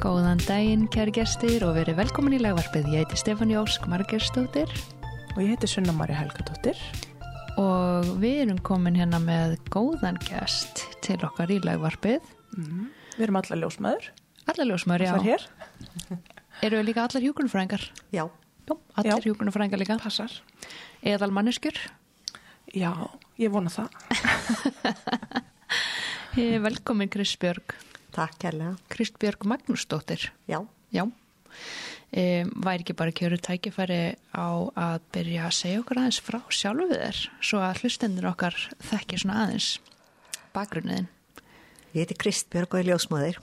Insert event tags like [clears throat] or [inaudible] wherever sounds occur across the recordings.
Góðan daginn, kæri gestir og verið velkomin í lagvarpið. Ég heiti Stefán Jósk Margerstóttir Og ég heiti Sunna Marja Helgadóttir. og við erum komin hérna með góðan gest til okkar í lagvarpið. Mm. Við erum alla ljósmaður. Allar ljósmaður, já. Það er hér. [laughs] Eru við líka allar hjúkunarfræðingar? Já, Jú, allar Já. hjúkunarfræðingar líka. Passar. Eðal manneskjur. Já, ég vona það. [laughs] Velkomin Kristbjörg. Takk kærlega. Kristbjörg Magnúsdóttir. Já, Já. Um, væri ekki bara kjöru tækifæri á að byrja að segja okkur aðeins frá sjálfu þér svo að hlustendur okkar þekki svona aðeins bakgrunniðin. ég heiti Kristbjörg og er ljósmáður.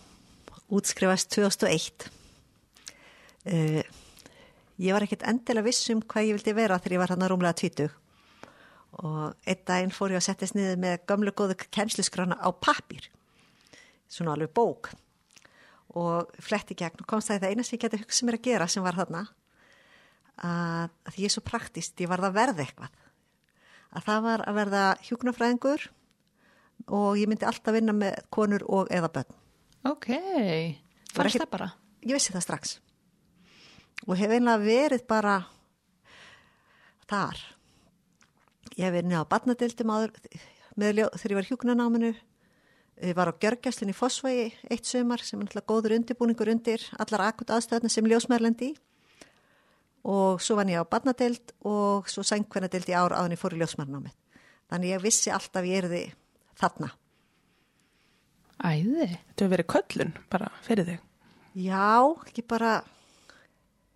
Útskrifast 2001. Uh, ég var ekkert endilega viss um hvað ég vildi vera þegar ég var hann að rúmlega 20. Og einn daginn fór ég að settast niður með gömlu góðu kennsluskrána á pappir. Svona alveg bók. Og fletti gegn og komst það í það eina sem ég geti hugsað mér að gera sem var þarna. Að, að því ég er svo praktist, ég varð að verða eitthvað. Að það var að verða hjúknarfræðingur og ég myndi alltaf vinna með konur og eða börn. Ok, Var fannst það bara? Ég vissi það strax. Og hef einlega verið bara þar. Ég hef verið neða á barnadildum áður með þegar ég var í hjúknarnáminu. Ég var á Gjörgjastlinn í Fossvægi eitt sömar sem er góður undirbúningur undir allar akut aðstöðna sem ljósmærlendi. Og svo vann ég á barnadild og svo sængvennadild í ár áðan ég fór í ljósmærnámið. Þannig ég vissi alltaf ég erði þarna. Æði. Þetta hefur verið köllun bara fyrir þig. Já, ekki bara,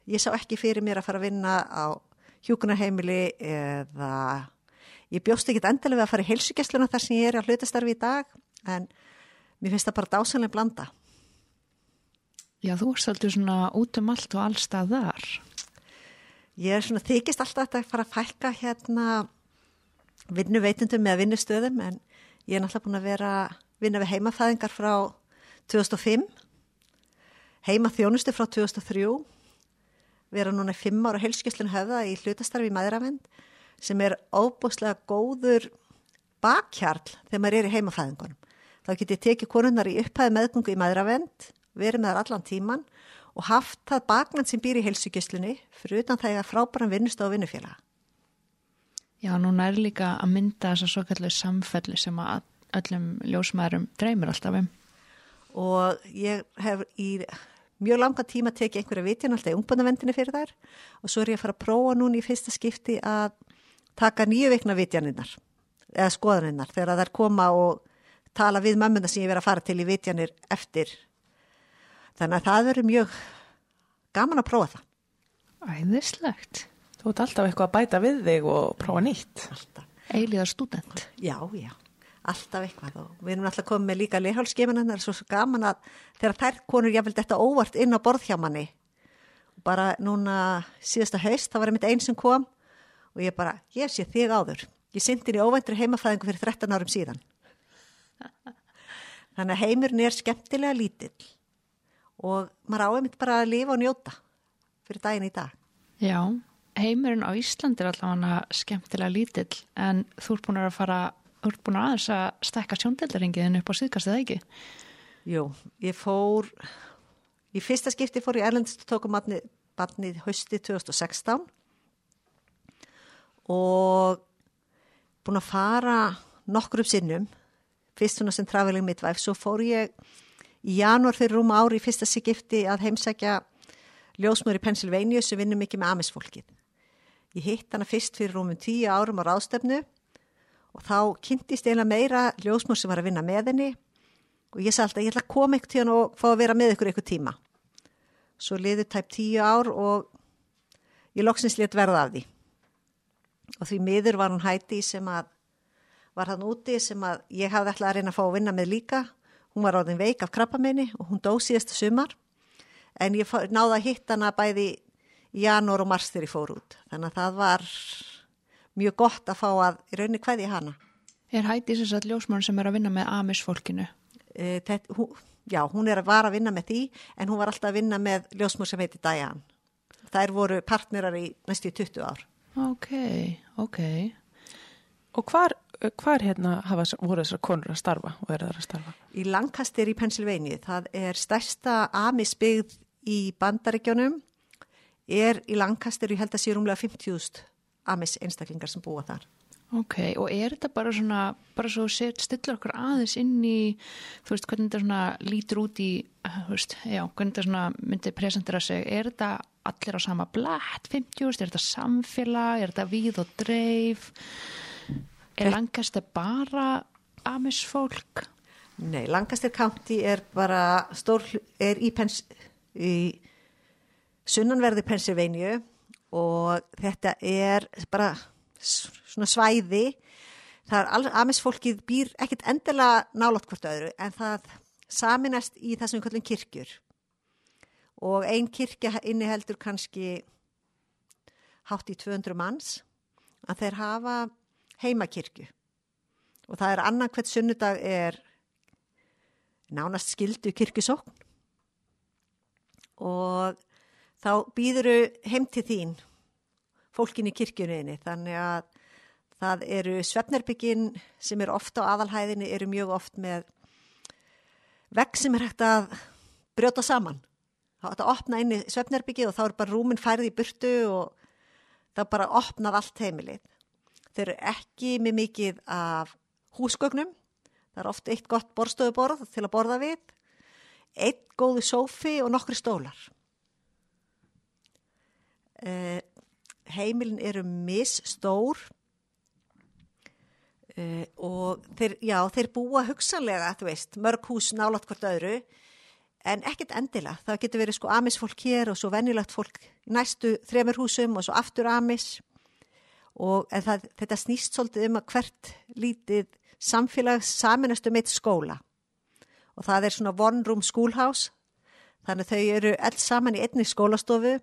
ég sá ekki fyrir mér að fara að vinna á hjúkunarheimili eða ég bjóst ekki endilega við að fara í heilsugessluna þar sem ég er á hlutastarfi í dag en mér finnst það bara dásanlega blanda. Já, þú ert svolítið svona út um allt og allstað þar. Ég er svona þykist alltaf að fara að fælka hérna vinnuveitundum með vinnustöðum en ég er náttúrulega búin að vera vinna við heimafæðingar frá 2005, heima þjónustu frá 2003, vera núna fimm ára heilskjöslun höfða í hlutastarfi í maðuravend sem er óbúslega góður bakkjarl þegar maður er í heimafæðingunum. Þá get ég tekið konunnar í upphæði meðgungu í maðuravend, verið með þar allan tíman og haft það bakmann sem býr í heilsugjörslunni fyrir utan það að frábæran vinnust á vinnufélaga. Já, núna er líka að mynda þessa svo kallu samfellu sem að öllum ljósmaðurum dreymir alltaf um. Og ég hef í mjög langa tíma tekið einhverja vitjan alltaf í ungbundavendinni fyrir þær og svo er ég að fara að prófa núna í fyrsta skipti að taka nýju vikna vitjaninnar eða skoðaninnar þegar þær koma og tala við mömmuna sem ég verið að fara til í vitjanir eftir. Þannig að það verður mjög gaman að prófa það. Æðislegt. Þú ert alltaf eitthvað að bæta við þig og prófa nýtt. Alltaf. Eiliðar stúdent. Já, já, alltaf eitthvað og við erum alltaf komið með líka leihálsgeminannar svo, svo gaman að þegar þær konur jáfnvel þetta óvart inn á borð hjá manni bara núna síðasta haust, það var einmitt einn sem kom og ég bara, ég sé þig áður ég syndi í óvæntri heimafæðingu fyrir 13 árum síðan [laughs] þannig að heimurinn er skemmtilega lítill og maður á einmitt bara að lifa og njóta fyrir daginn í dag Já, heimurinn á Íslandi er allavega skemmtilega lítill en þú ert búin að fara, þú ert búin að aðeins að stekka sjóndeldaringiðin upp á síðkast eða ekki? Jú, ég fór, í fyrsta skipti fór ég erlendist og tókum matnið hausti 2016 og búin að fara nokkrum sinnum, fyrst svona sem traveling midwife, svo fór ég í janúar fyrir rúma ári í fyrsta skipti að heimsækja ljósmur í Pennsylvania sem vinnur mikið með amisfólkið. Ég hitt hana fyrst fyrir rúmum tíu árum á ráðstefnu og þá kynntist eiginlega meira ljósmur sem var að vinna með henni og ég sagði alltaf, ég ætla að koma eitthvað tíðan og fá að vera með ykkur eitthvað tíma. Svo liði tæp tíu ár og ég loksins létt verða af því. Og því miður var hún hætti sem að, var hann úti sem að ég hafði ætlað að reyna að fá að vinna með líka. Hún var orðin veik af krabbameini og hún dó síðasta sumar. En ég náði að hitta hana bæði janúar og mars þegar ég fór út. Þannig að það var mjög gott að fá að í rauninni hverði hana. Er hætti þess að ljósmaður sem er að vinna með Amis fólkinu? e, þetta, hún, já, hún er að vara að vinna með því en hún var alltaf að vinna með ljósmur sem heiti Diane. Þær voru partnerar í næstu í 20 ár. Ok, ok. Og hvar Hvar hérna hafa, voru þessar konur að starfa og eru þar að starfa? Í Lancaster í Pennsylvania, það er stærsta amisbyggð í bandaríkjónum, er í Lancaster, ég held að sé rúmlega 50.000 amis einstaklingar sem búa þar. Ok, og er þetta bara svona, bara svo set, stilla okkur aðeins inn í, þú veist, hvernig þetta svona lítur út í, eh, þú veist, já, hvernig þetta svona myndi presentera sig, er þetta allir á sama blætt, 50, er þetta samfélag, er þetta víð og dreif, er langast þetta bara amisfólk? Nei, Lancaster County er bara stór, er í, Pens, í sunnanverði Pennsylvania og þetta er bara svona svæði það er amisfólkið býr ekkert endilega nálátt hvort öðru en það saminast í það sem við kallum kirkjur og ein kirkja inni heldur kannski hátt í 200 manns að þeir hafa heimakirkju. Og það er annan hvert sunnudag er nánast skildu kirkjusókn. Og þá býðuru heim til þín fólkin í kirkjuninni þannig að það eru svefnerbyggin sem eru ofta á aðalhæðinni eru mjög oft með vegg sem er hægt að brjóta saman. Þá er þetta að opna inn í svefnerbyggið og þá er bara rúmin færið í burtu og þá bara opnað allt heimilið þeir eru ekki með mikið af húsgögnum. Það er ofta eitt gott borstöðuborð til að borða við. Eitt góðu sófi og nokkri stólar. Eða heimilin eru misstór. Uh, og þeir, já, þeir búa hugsanlega, þú veist, mörg hús nálat hvort öðru, en ekkert endilega. Það getur verið sko amisfólk hér og svo venjulegt fólk næstu þremur húsum og svo aftur amis og það, þetta snýst svolítið um að hvert lítið samfélag saminast um eitt skóla og það er svona one room schoolhouse þannig að þau eru alls saman í einni skólastofu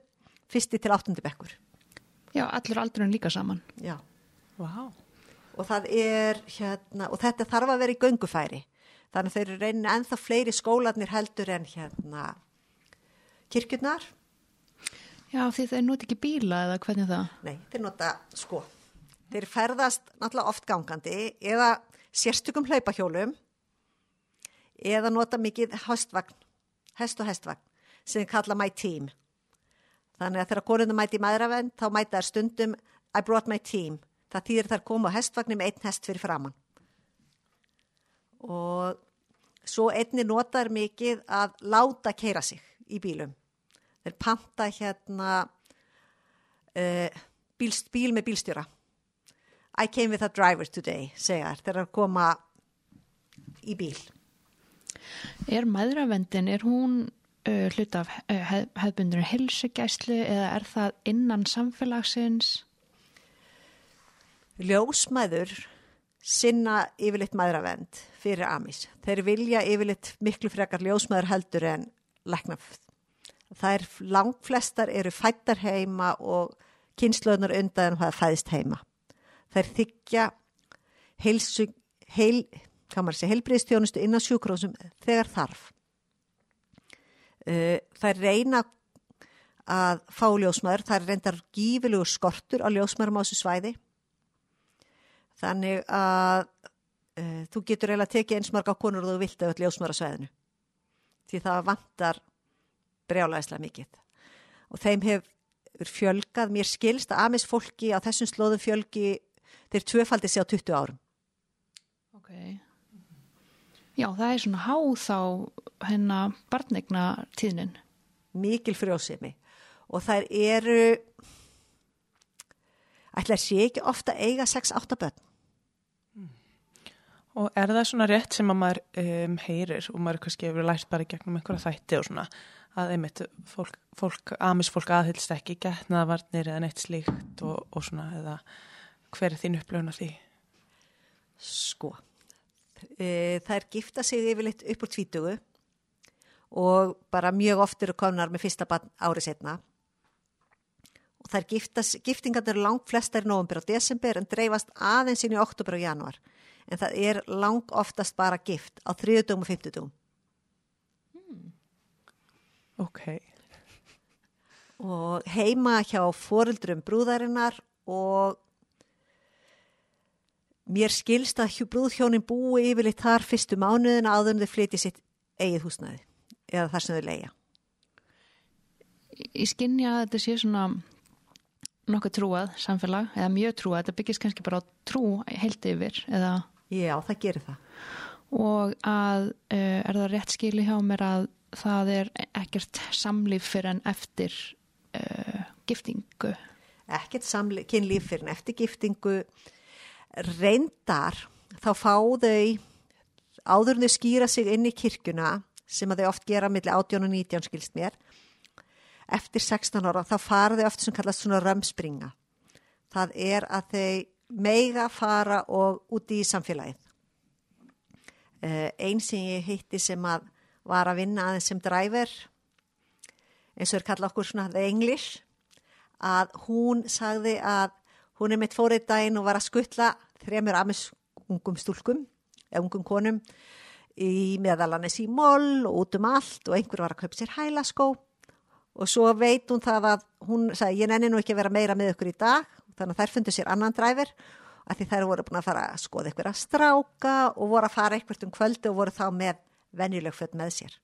fyrsti til áttundi bekkur. Já, allur aldurinn líka saman. Já. Vá. Og það er hérna, og þetta þarf að vera í göngufæri. Þannig að þeir eru reynin ennþá fleiri skólanir heldur en hérna kirkjurnar. Já, því þeir nota ekki bíla eða hvernig það? Nei, þeir nota sko. Þeir ferðast náttúrulega oft gangandi eða sérstökum hlaupahjólum eða nota mikið hestvagn, hest og hestvagn sem kalla my team. Þannig að þegar konunum mæti maðuravend þá mæta þær stundum I brought my team. Það þýðir þær koma á hestvagnir með einn hest fyrir framann. Og svo einni notar mikið að láta keira sig í bílum. Þeir panta hérna uh, bíl, bíl með bílstjóra. I came with a driver today, segja þær. Þeir að koma í bíl. Er maðuravendin, er hún uh, hlut af uh, hef, hefbundur hilsugæslu eða er það innan samfélagsins? Ljósmæður sinna yfirleitt maðuravend fyrir amis. Þeir vilja yfirleitt miklu frekar ljósmæður heldur en leknafð. Það er langt flestar eru fættar heima og kynnslöðnar undan það fæðist heima. Þeir þykja heilsu, heil, heilbriðstjónustu innan sjúkrósum þegar þarf. Það er reyna að fá ljósmaður, það er reyndar gífilegur skortur á ljósmaðurum á þessu svæði. Þannig að uh, þú getur eiginlega tekið eins marga konur og þú vilt auðvitað ljósmaður á svæðinu. Því það vantar brjálæðislega mikið. Og þeim hefur fjölgað, mér skilst að amis fólki á þessum slóðum fjölgi, þeir tvöfaldi sig á 20 árum. Ok. Já, það er svona háð á hennar barnegna tíðnin. Mikil frjósimi og þær eru ætla að sé ekki ofta eiga 6-8 börn. Og er það svona rétt sem að maður um, heyrir og maður kannski hefur lært bara gegnum einhverja þætti og svona að einmitt fólk, fólk amisfólk aðhylst ekki getnaðvarnir eða neitt slíkt og, og svona eða hver er þín upplöfun af því? Sko, e, það er gifta sig yfirleitt upp úr tvítugu og bara mjög oft eru komnar með fyrsta barn árið setna og það er giftas, giftingarnir langt flestar í november og desember en dreifast aðeins inn í oktober og januar en það er langt oftast bara gift á þriðudum og fymtudum hmm. Ok og heima hjá foreldrum brúðarinnar og mér skilst að brúðhjónin búi yfirleitt þar fyrstu mánuðina áður en þau flytja sitt eigið húsnæði eða þar sem þau leia. Ég skynja að þetta sé svona nokkuð trúað samfélag eða mjög trúað, þetta byggist kannski bara á trú heilt yfir eða Já, það gerir það. og að uh, er það rétt skili hjá mér að það er ekkert samlíf fyrir en eftir uh, giftingu? Ekkert kynlíf fyrir en eftir giftingu. Reyndar þá fá þau áður en þau skýra sig inn í kirkuna sem að þau oft gera millir 18 og 19 skilst mér eftir 16 ára þá fara þau oft sem kallast svona römspringa. Það er að þau meiga fara og úti í samfélagið. Uh, einn sem ég hitti sem að var að vinna aðeins sem dræver eins og er kallað okkur svona the English að hún sagði að hún er mitt fórið daginn og var að skuttla þremur amis ungum stúlkum eða ungum konum í meðalanis í moll og út um allt og einhver var að kaupa sér hælaskó. Og svo veit hún það að hún sagði ég nenni nú ekki að vera meira með ykkur í dag þannig að þær fundu sér annan dræver að því þær voru búin að fara að skoða ykkur að stráka og voru að fara eitthvað um kvöldu og voru þá með venjuleg föt með sér.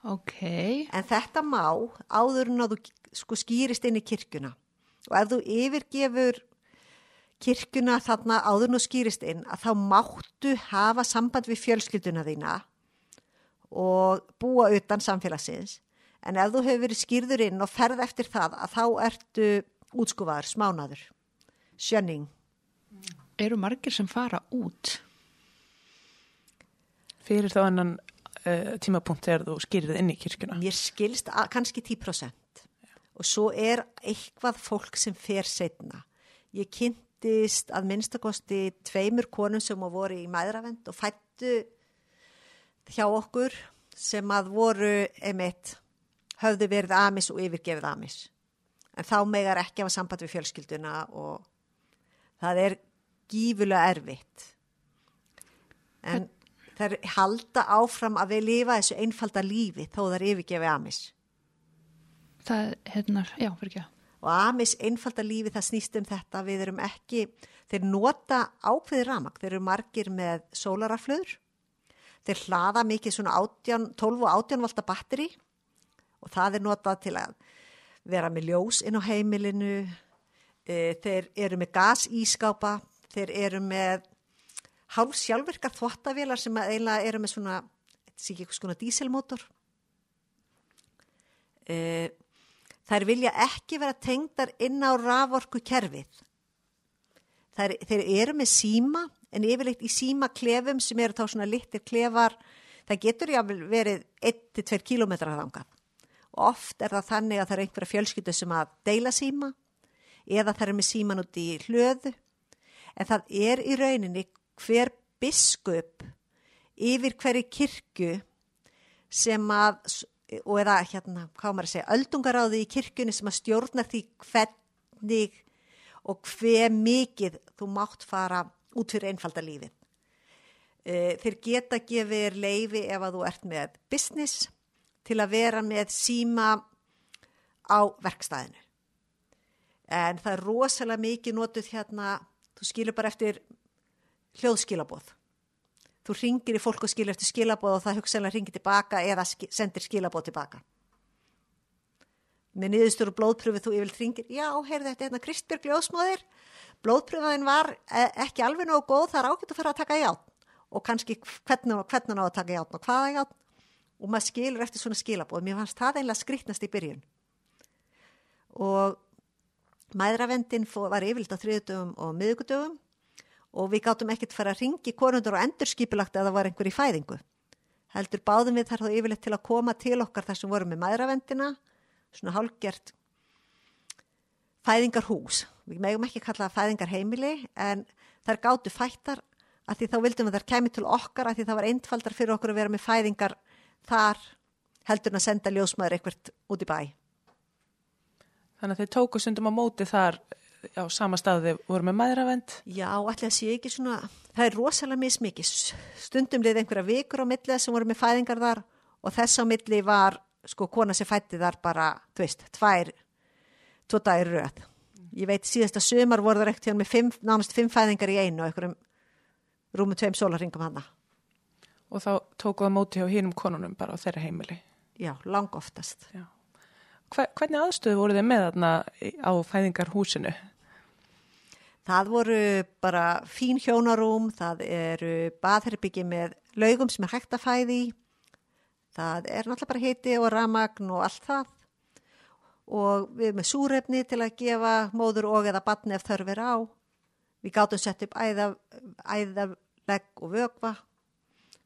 Ok, En þetta má áður en að þú sko skýrist inn í kirkuna og ef þú yfirgefur kirkuna þarna áður en þú skýrist inn að þá máttu hafa samband við fjölskylduna þína og búa utan samfélagsins. En ef þú hefur verið skýrður inn og ferð eftir það að þá ertu útskufaður, smánaður, sjöning. eru margir sem fara út Fyrir þá ennan uh, tímapunkt þegar þú skýrir inn í kirkuna. Mér skilst að, kannski 10% og svo er eitthvað fólk sem fer setna. Ég kynntist að minnstakosti tveimur konum sem voru í mæðravend og fættu hjá okkur sem að voru emitt höfðu verið amis og yfirgefið amis. En þá megar ekki hafa samband við fjölskylduna og það er gífulega erfitt. En þær halda áfram að við lifa þessu einfalda lífi þó þær yfirgefið amis. það, hérna, já, fyrir ekki Og amis einfalda lífi það snýst um þetta, við erum ekki, þeir nota ákveði ramag, þeir eru margir með sólaraflöður, þeir hlaða mikið svona 18, 12 og 18 volta batteri og það er notað til að vera með ljós inn á heimilinu, e, þeir eru með gasískápa, þeir eru með hálf sjálfvirkar þvottavélar sem eiginlega eru með svona, þetta sé ekki eitthvað svona díselmótor. E, þær vilja ekki vera tengdar inn á raforku kerfið. Þær, þeir eru með síma en yfirleitt í síma klefum sem eru þá svona litir klefar, það getur jáfnvel verið 1-2 kilometrar þangað. Oft er það þannig að það er einhverja fjölskyldu sem að deila síma eða það er með síman út í hlöðu. En það er í rauninni hver biskup yfir hverju kirkju sem að, og eða hérna, hvað maður að segja, öldungaráði í kirkjunni sem að stjórnar því hvernig og hver mikið þú mátt fara út fyrir einfalda lífið. Eh, Þeir geta gefið leifi ef að þú ert með business til að vera með síma á verkstæðinu. En það er rosalega mikið notuð hérna, þú skilur bara eftir hljóðskilabóð. Þú ringir í fólk og skilur eftir skilabóð og það hugsanlega ringir tilbaka eða sendir skilabóð tilbaka. Með niðurstur og blóðpröfu þú yfirleitt ringir, já, heyrðu þetta hérna Kristbjörg Ljósmóðir, blóðpröfaðin var eh, ekki alveg nógu góð, það er ágætt að fara að taka játn og kannski hvernig, hvernig á að taka játn og hvaða játn og maður skilur eftir svona skilabóð. Mér fannst það einlega skrýtnast í byrjun. Og mæðravendin var yfirleitt á þriðudöfum og miðugudöfum og við gáttum ekkert fara að ringi konundur og endurskipulagt að það var einhver í fæðingu. Heldur báðum við þar þá yfirleitt til að koma til okkar þar sem vorum með mæðravendina, svona hálgjert fæðingarhús. Við megum ekki kalla það fæðingarheimili en þær gáttu fættar að því þá vildum við þær kemi til okkar að því það var einfaldar fyrir okkur að vera með fæðingar þar heldur en að senda ljósmaður eitthvað út í bæ. Þannig að þeir tóku sundum á móti þar á sama staði voru með mæðravend. Já, allir að sé ekki svona, það er rosalega mismikið. Stundum leið einhverja vikur á milli sem voru með fæðingar þar og þess á milli var sko kona sem fætti þar bara, þú veist, tvær, tvo dagir röð. ég veit síðasta sömar voru það ekkert hjá með fimm, nánast fimm fæðingar í einu og einhverjum rúmum tveim sólarringum hana. Og þá tókuðu það móti hjá hínum konunum bara á þeirra heimili. Já, lang oftast. Já. Hver, hvernig aðstöðu voru þið með þarna á fæðingarhúsinu? Það voru bara fín hjónarúm, það eru baðherbyggi með laugum sem er hægt að fæði. Það er náttúrulega bara hiti og ramagn og allt það. Og við erum með súrefni til að gefa móður og eða batni ef þörf er á. Við gátum sett upp æða, æðalegg og vögva.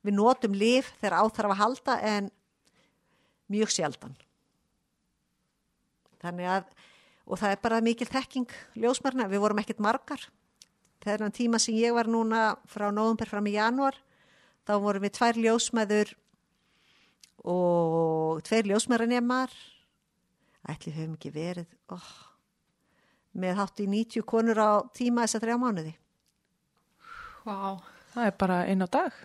Við notum lif þegar áþarf að halda en mjög sjaldan. Þannig að, og það er bara mikil þekking ljósmarna, við vorum ekkert margar. Þegar hann tíma sem ég var núna frá nóðumber fram í janúar, þá vorum við tvær ljósmæður og tveir ljósmæranemar. Ætli höfum ekki verið, oh, með hátt í 90 konur á tíma þess að þrjá mánuði. Vá. Það er bara einn á dag,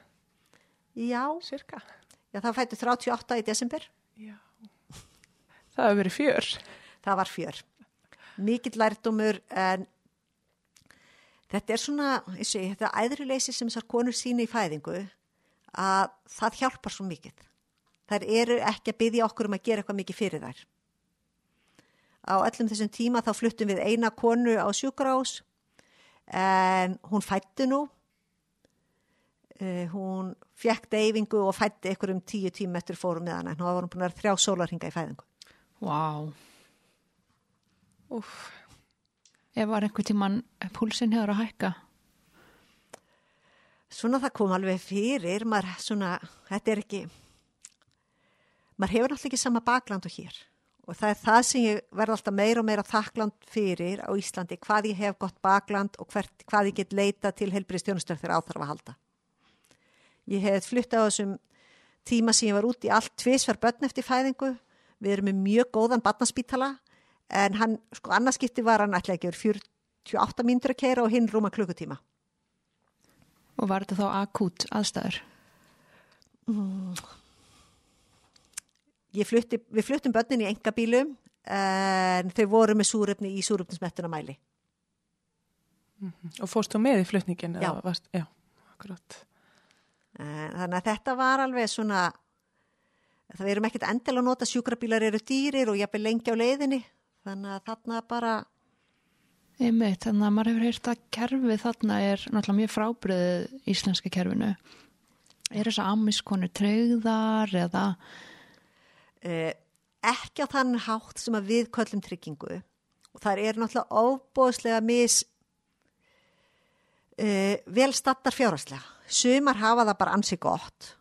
Já, cirka. já það fættu 38 í desember. Já. Það hefur verið fjör. það var fjör. Mikill lærdumur en þetta er svona, ég, þetta æðruleysi sem þessar konur sína í fæðingu að það hjálpar svo mikið. Þær eru ekki að byggja okkur um að gera eitthvað mikið fyrir þær. Á öllum þessum tíma þá fluttum við eina konu á sjúkrás en hún fætti nú. Uh, hún fekk deyfingu og fætti ykkur um tíu tíma eftir fórum með hana en hún var búin að vera þrjá sólarhinga í fæðingu. Vá. Úf. Ef var einhver tíman púlsinn hefur að hækka. Svona það kom alveg fyrir, maður svona, þetta er ekki, maður hefur náttúrulega ekki sama bakland og hér og það er það sem ég verð alltaf meira og meira þakkland fyrir á Íslandi, hvað ég hef gott bakland og hvert, hvað ég get leita til helbriðstjónustöð þegar áþarf að halda. Ég hef flutt á þessum tíma sem ég var út í allt tvisvar börn eftir fæðingu, við erum með mjög góðan barnaspítala en hann, sko annarskipti var hann ætla ekki verið 48 mínútur að keira og hinn rúma klukkutíma. Og var þetta þá akút aðstæður? Ég Flutti, við fluttum börnin í engabílum en þau voru með súrefni í súrefnismettuna mæli. Og fórst þú með í flutningin? Já. eða Varst, já, akkurat. En, þannig að þetta var alveg svona, það erum ekkert endil að nota sjúkrabílar eru dýrir og jafnvel lengi á leiðinni. Þannig að þarna bara, Einmitt, þannig að maður hefur heyrt að kerfið þarna er náttúrulega mjög frábriðið íslenska kerfinu. Er þess að amiskonu treyðar eða eh, ekki á þann hátt sem að við köllum tryggingu og það er náttúrulega óbóðslega mis eh, vel stattar fjárhagslega. Sumar hafa það bara ansi gott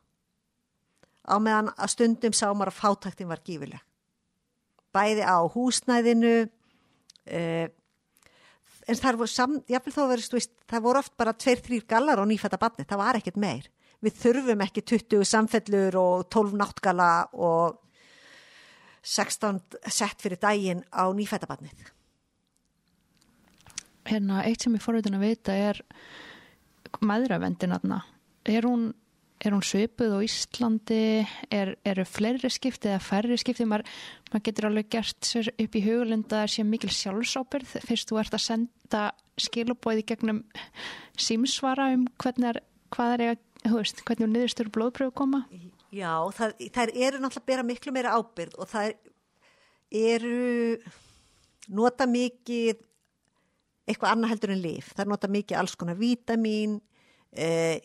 á meðan að stundum sá maður að fátaktin var gífileg. Bæði á húsnæðinu eh, en það voru samt, að verið, veist, það voru oft bara tveir, þrýr gallar á nýfætta batni, það var ekkert meir. Við þurfum ekki 20 samfellur og 12 náttgala og 16 sett fyrir daginn á nýfætta batnið. hérna eitt sem ég fórhundin að vita er maðuravendin aðna. Er hún, er hún svipuð á Íslandi? Er, eru fleiri skipti eða færri skipti? Maður, maður getur alveg gert sér upp í hugulunda að sé mikil sjálfsábyrð fyrst þú ert að senda skilubóði gegnum símsvara um hvernig er, er eiga, veist, hvernig niðurstur blóðpröfu koma? Já, það, þær eru náttúrulega að bera miklu meira ábyrð og það eru nota mikið eitthvað annað heldur en lif. Það nota mikið alls konar vítamín, eh,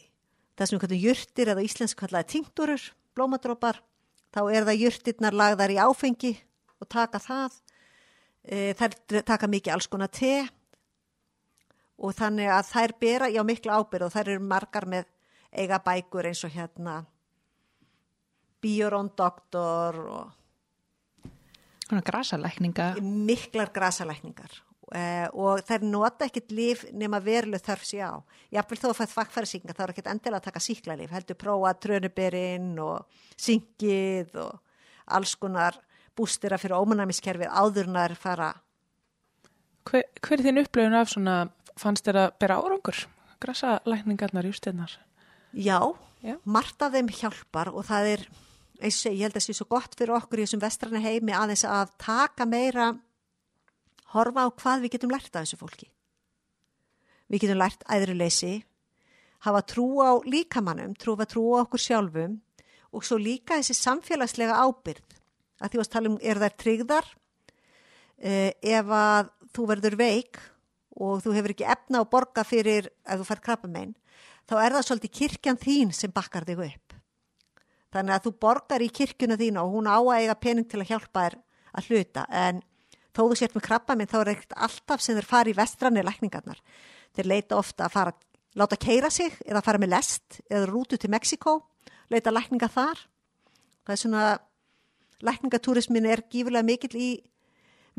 það sem við kallum jurtir eða á íslensku kallaði tinkturur, blómadrópar, þá er það jurtirnar lagðar í áfengi og taka það. Eh, þær taka mikið alls konar te og þannig að þær bera já miklu ábyrð og þær eru margar með eiga bækur eins og hérna Bíorón doktor og Svona grasalækninga. miklar grasalækningar uh, og þær nota ekkit líf nema veruleg þörf sér á. Jafnvel þó að fætt fakkfærisinga þá er ekkit endilega að taka síklarlíf, heldur prófa trönuberinn og syngið og alls konar bústira fyrir ómanæmiskerfið áðurnar fara. Hver, hver er þín upplöfun af svona, fannst þér að bera árangur? Grasa lækningarnar, jústinnar? Já, Já. margt af þeim hjálpar og það er, eins og ég held að það sé svo gott fyrir okkur í þessum vestrana heimi aðeins að taka meira horfa á hvað við getum lært af þessu fólki. Við getum lært æðruleysi, hafa trú á líkamannum, trú að trú á okkur sjálfum og svo líka þessi samfélagslega ábyrð. Að því að tala um er þær tryggðar eh, ef að þú verður veik og þú hefur ekki efna á borga fyrir ef þú fær krabbamein, þá er það svolítið kirkjan þín sem bakkar þig upp. Þannig að þú borgar í kirkjuna þín og hún á að eiga pening til að hjálpa þér að hluta en þó þú sért með krabbamein þá er ekkert alltaf sem þeir fari í vestranni lækningarnar. Þeir leita ofta að fara, láta keira sig eða fara með lest eða rútu til Mexiko, leita lækninga þar. Það er svona, lækningatúrismin er gífurlega mikill í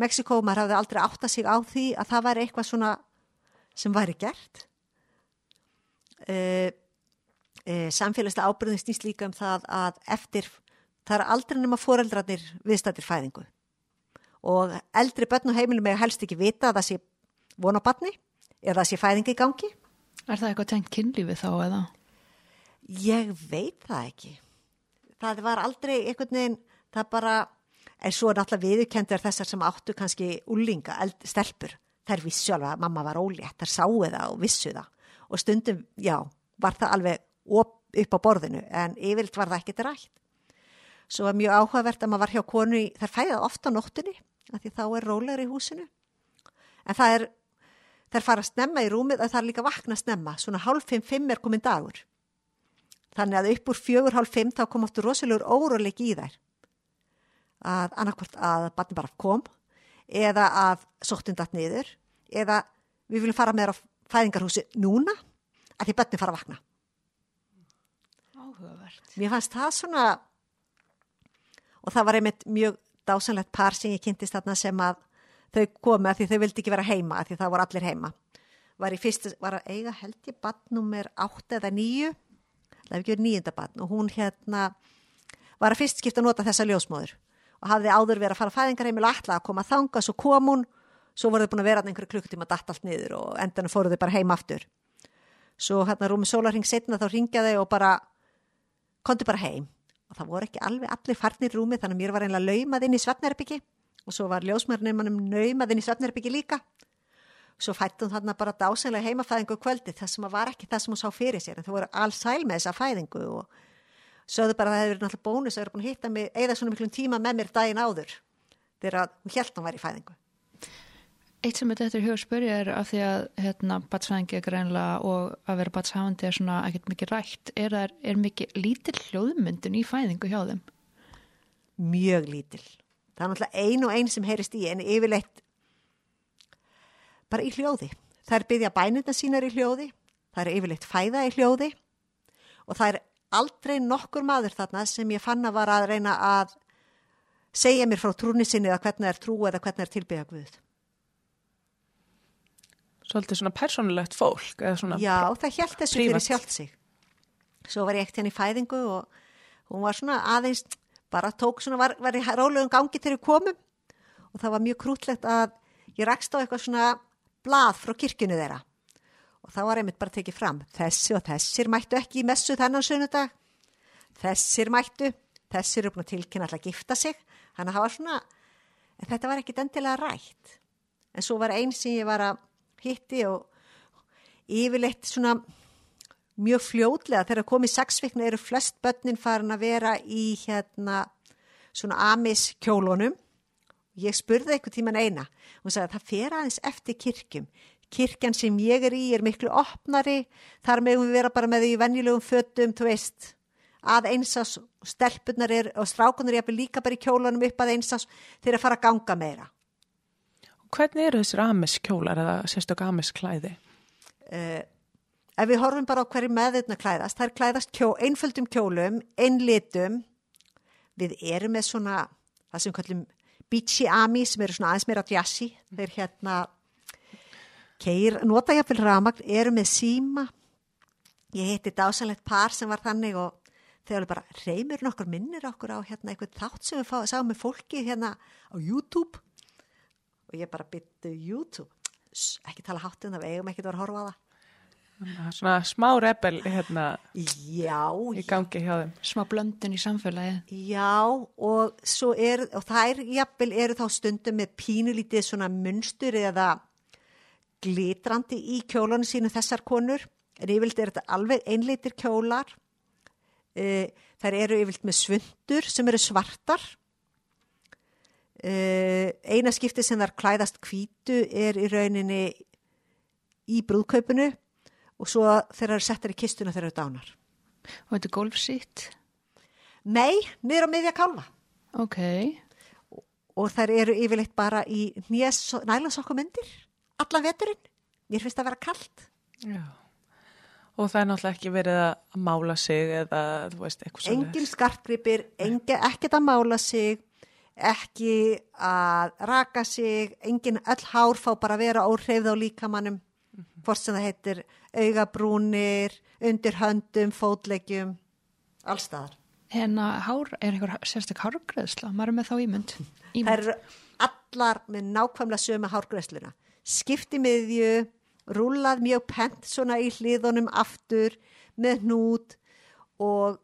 Mexiko, maður hafði aldrei átta sig á því að það væri eitthvað svona sem væri gert. Uh, uh, samfélagslega ábyrðin snýst líka um það að eftir, það er aldrei nema foreldrarnir viðstættir fæðingu og eldri börn og heimilum með helst ekki vita að það sé vona barni eða það sé fæðingi í gangi. Er það eitthvað tengt kynlífi þá eða? Ég veit það ekki. Það var aldrei einhvern veginn, það bara, en svo er náttúrulega viðurkendur þessar sem áttu kannski úlinga, stelpur. Þær vissu alveg að mamma var ólétt, þær sáu það og vissu það. Og stundum, já, var það alveg upp, á borðinu, en yfirlt var það ekkert rætt. Svo var mjög áhugavert að maður var hjá konu, þær fæðað ofta á nóttunni, af því þá er rólegur í húsinu. En það er, þær fara að snemma í rúmið það er líka vakna að snemma, svona hálf fimm, fimm er komin dagur. Þannig að upp úr fjögur hálf fimm þá kom áttur rosalega óróleik í þær. Að annarkvort að barni bara kom eða að sóttun datt niður eða við viljum fara með þér á fæðingarhúsi núna að því barni fara að vakna. Áhugavert. Mér fannst það svona og það var einmitt mjög dásanlegt par sem ég kynntist þarna sem að þau komi að því þau vildi ekki vera heima að því það voru allir heima. Var, fyrst, var að eiga held ég badnumir 8 eða 9 það hefði verið nýjunda badn og hún hérna var að fyrst skipta nota þessa ljósmóður og hafði áður verið að fara að fæðingarheimil alltaf að koma að þanga, svo kom hún svo voru þau búin að vera einhverju klukkutíma datt allt niður og endan fóru þau bara heim aftur. Svo hérna rúmi sólarring setna þá ringjaði og bara konti bara heim og það voru ekki alveg allir farnir rúmi þannig að mér var einlega laumað inn í svefnerbyggi og svo var ljósmörnum laumað inn í svefnerbyggi líka. Svo fættum þarna bara dásenlega heimafæðingu kvöldi það sem var ekki það sem hún sá fyrir sér en það voru alls sæl með þessa fæðingu og sögðu bara að það hefur náttúrulega bónus að það hefur búin að hitta mig eða svona miklum tíma með mér daginn áður þegar hún held að hún var í fæðingu Eitt sem þetta er spyrja er af því að hérna, batsfæðingi er greinlega og að vera batshafandi er svona ekkert mikið rætt er, það, er mikið lítill hljóðmyndun í fæðingu hjá þeim? Mjög lítill það er náttúrulega ein og ein sem heyrist í en yfirleitt bara í hljóði. Það er byggja bænirna sínar í hljóði, það er yfirleitt fæða í hljóði og það er aldrei nokkur maður þarna sem ég fann að var að reyna að segja mér frá trúni sinni eða hvernig er trú eða hvernig er tilbyggja Guð. Svolítið svona persónulegt fólk svona Já, það held þessu prívat. fyrir sjálft sig. Svo var ég ekkert henni í fæðingu og hún var svona aðeins, bara tók svona, var, var í rólegum gangi þegar við komum og það var mjög krútlegt að ég rakst á eitthvað svona blað frá kirkjunu þeirra og það var einmitt bara tekið fram þessi og þessir mættu ekki í messu þennan sunnudag þessir mættu þessir eru búin að tilkynna alltaf að gifta sig þannig að það var svona en þetta var ekkit endilega rætt en svo var einn sem ég var að hitti og yfirleitt svona mjög fljótlega. Þegar komið sexvikna eru flest börnin farin að vera í hérna svona amis kjólunum ég spurði eitthvað tíman eina. Og sagði að það fer aðeins eftir kirkjum. Kirkjan sem ég er í er miklu opnari. Þar meðum við vera bara með því venjulegum fötum, þú veist. Að einsás stelpunar er og strákunar er líka bara í kjólunum upp að einsás þeir að fara að ganga meira Hvernig eru þessir amis kjólar eða sérstök amis klæði? uh, ef við horfum bara á hverju meðveitna klæðast, það er klæðast kjó, einföldum kjólum, einlitum. Við erum með svona það sem kallum beachy ami sem eru svona aðeins meira djassi þeir hérna keir, nota ég fyrir ramagn, eru með síma. Ég heiti dásanlegt par sem var þannig og þau alveg bara reymur nokkur minnir okkur á hérna eitthvað þátt sem við fá, sáum með fólki hérna á YouTube og ég bara byttu YouTube Sss, ekki tala hátt um það, við eigum ekki að vera að horfa á það Svona smá rebel hérna Já, í gangi hjá þeim. smá blöndun í samfélagið. Já, og svo er, og þær jafnvel eru þá stundum með pínulítið svona munstur eða glitrandi í kjólanu sínu þessar konur. En yfirlt er þetta alveg einleitir kjólar. Uh, þær eru yfirlt með svundur sem eru svartar. Uh, eina skipti sem þær klæðast hvítu er í rauninni í brúðkaupinu og svo þær eru settar í kistuna þær eru dánar. Og þetta er golfsýtt. Nei, niður á miðja kálfa. Ok. og þær eru yfirleitt bara í nælansokkumundir allan veturinn. Mér finnst það að vera kallt. Já. Og það er náttúrulega ekki verið að mála sig eða, þú veist, eitthvað. Engin skartgripir, ekkert að mála sig, ekki að raka sig, engin öll hár fá bara að vera óhreyfð á líkamannum, hvort sem það heitir augabrúnir, undir höndum, fótleggjum, allstaðar. Hérna hár, er einhver sérstak hárgreðsla? Maður er með þá ímynd. [laughs] ímynd. Þær eru allar með nákvæmlega sömu hárgræsluna. Skipti miðju, rúlað mjög pent svona í hliðunum aftur með hnút og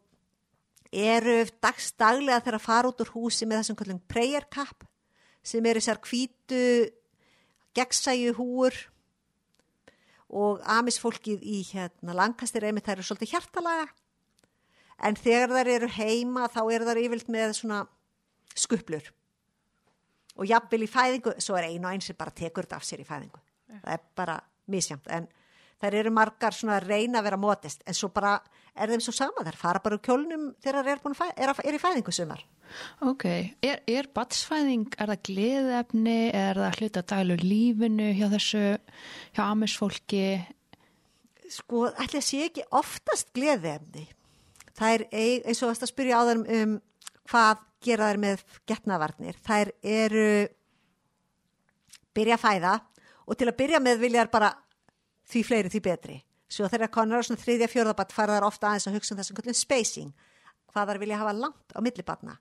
eru dagstaglega þegar að fara út úr húsi með þessum kallum prayer cap sem eru þessar hvítu gegnsæju húur og amisfólkið í hérna langkastir einmitt þær eru svolítið hjartalaga. En þegar þær eru heima þá eru þær yfirlt með svona skuplur. Og jafnvel í fæðingu, svo er einu og einn sem bara tekur þetta af sér í fæðingu. Það er bara misjamt en þær eru margar svona að reyna að vera mótist en svo bara er þeim svo sama. Þær fara bara úr kjólnum þegar þær er, að er, að- er í fæðingu sumar. Ok, er, er batsfæðing, er það gleðefni, er það hluta dælu lífinu hjá þessu, hjá amisfólki? sko, ætli að sé ekki oftast gleðiefni. Það er eins og að spyrja á þeim um hvað gera þær með getnavarnir þær eru byrja að fæða og til að byrja með vilja þær bara því fleiri því betri. Svo þegar konar á svona þriðja fjórðabatt fara þær ofta aðeins að hugsa um þessum kallum spacing hvað þær vilja hafa langt á millibatna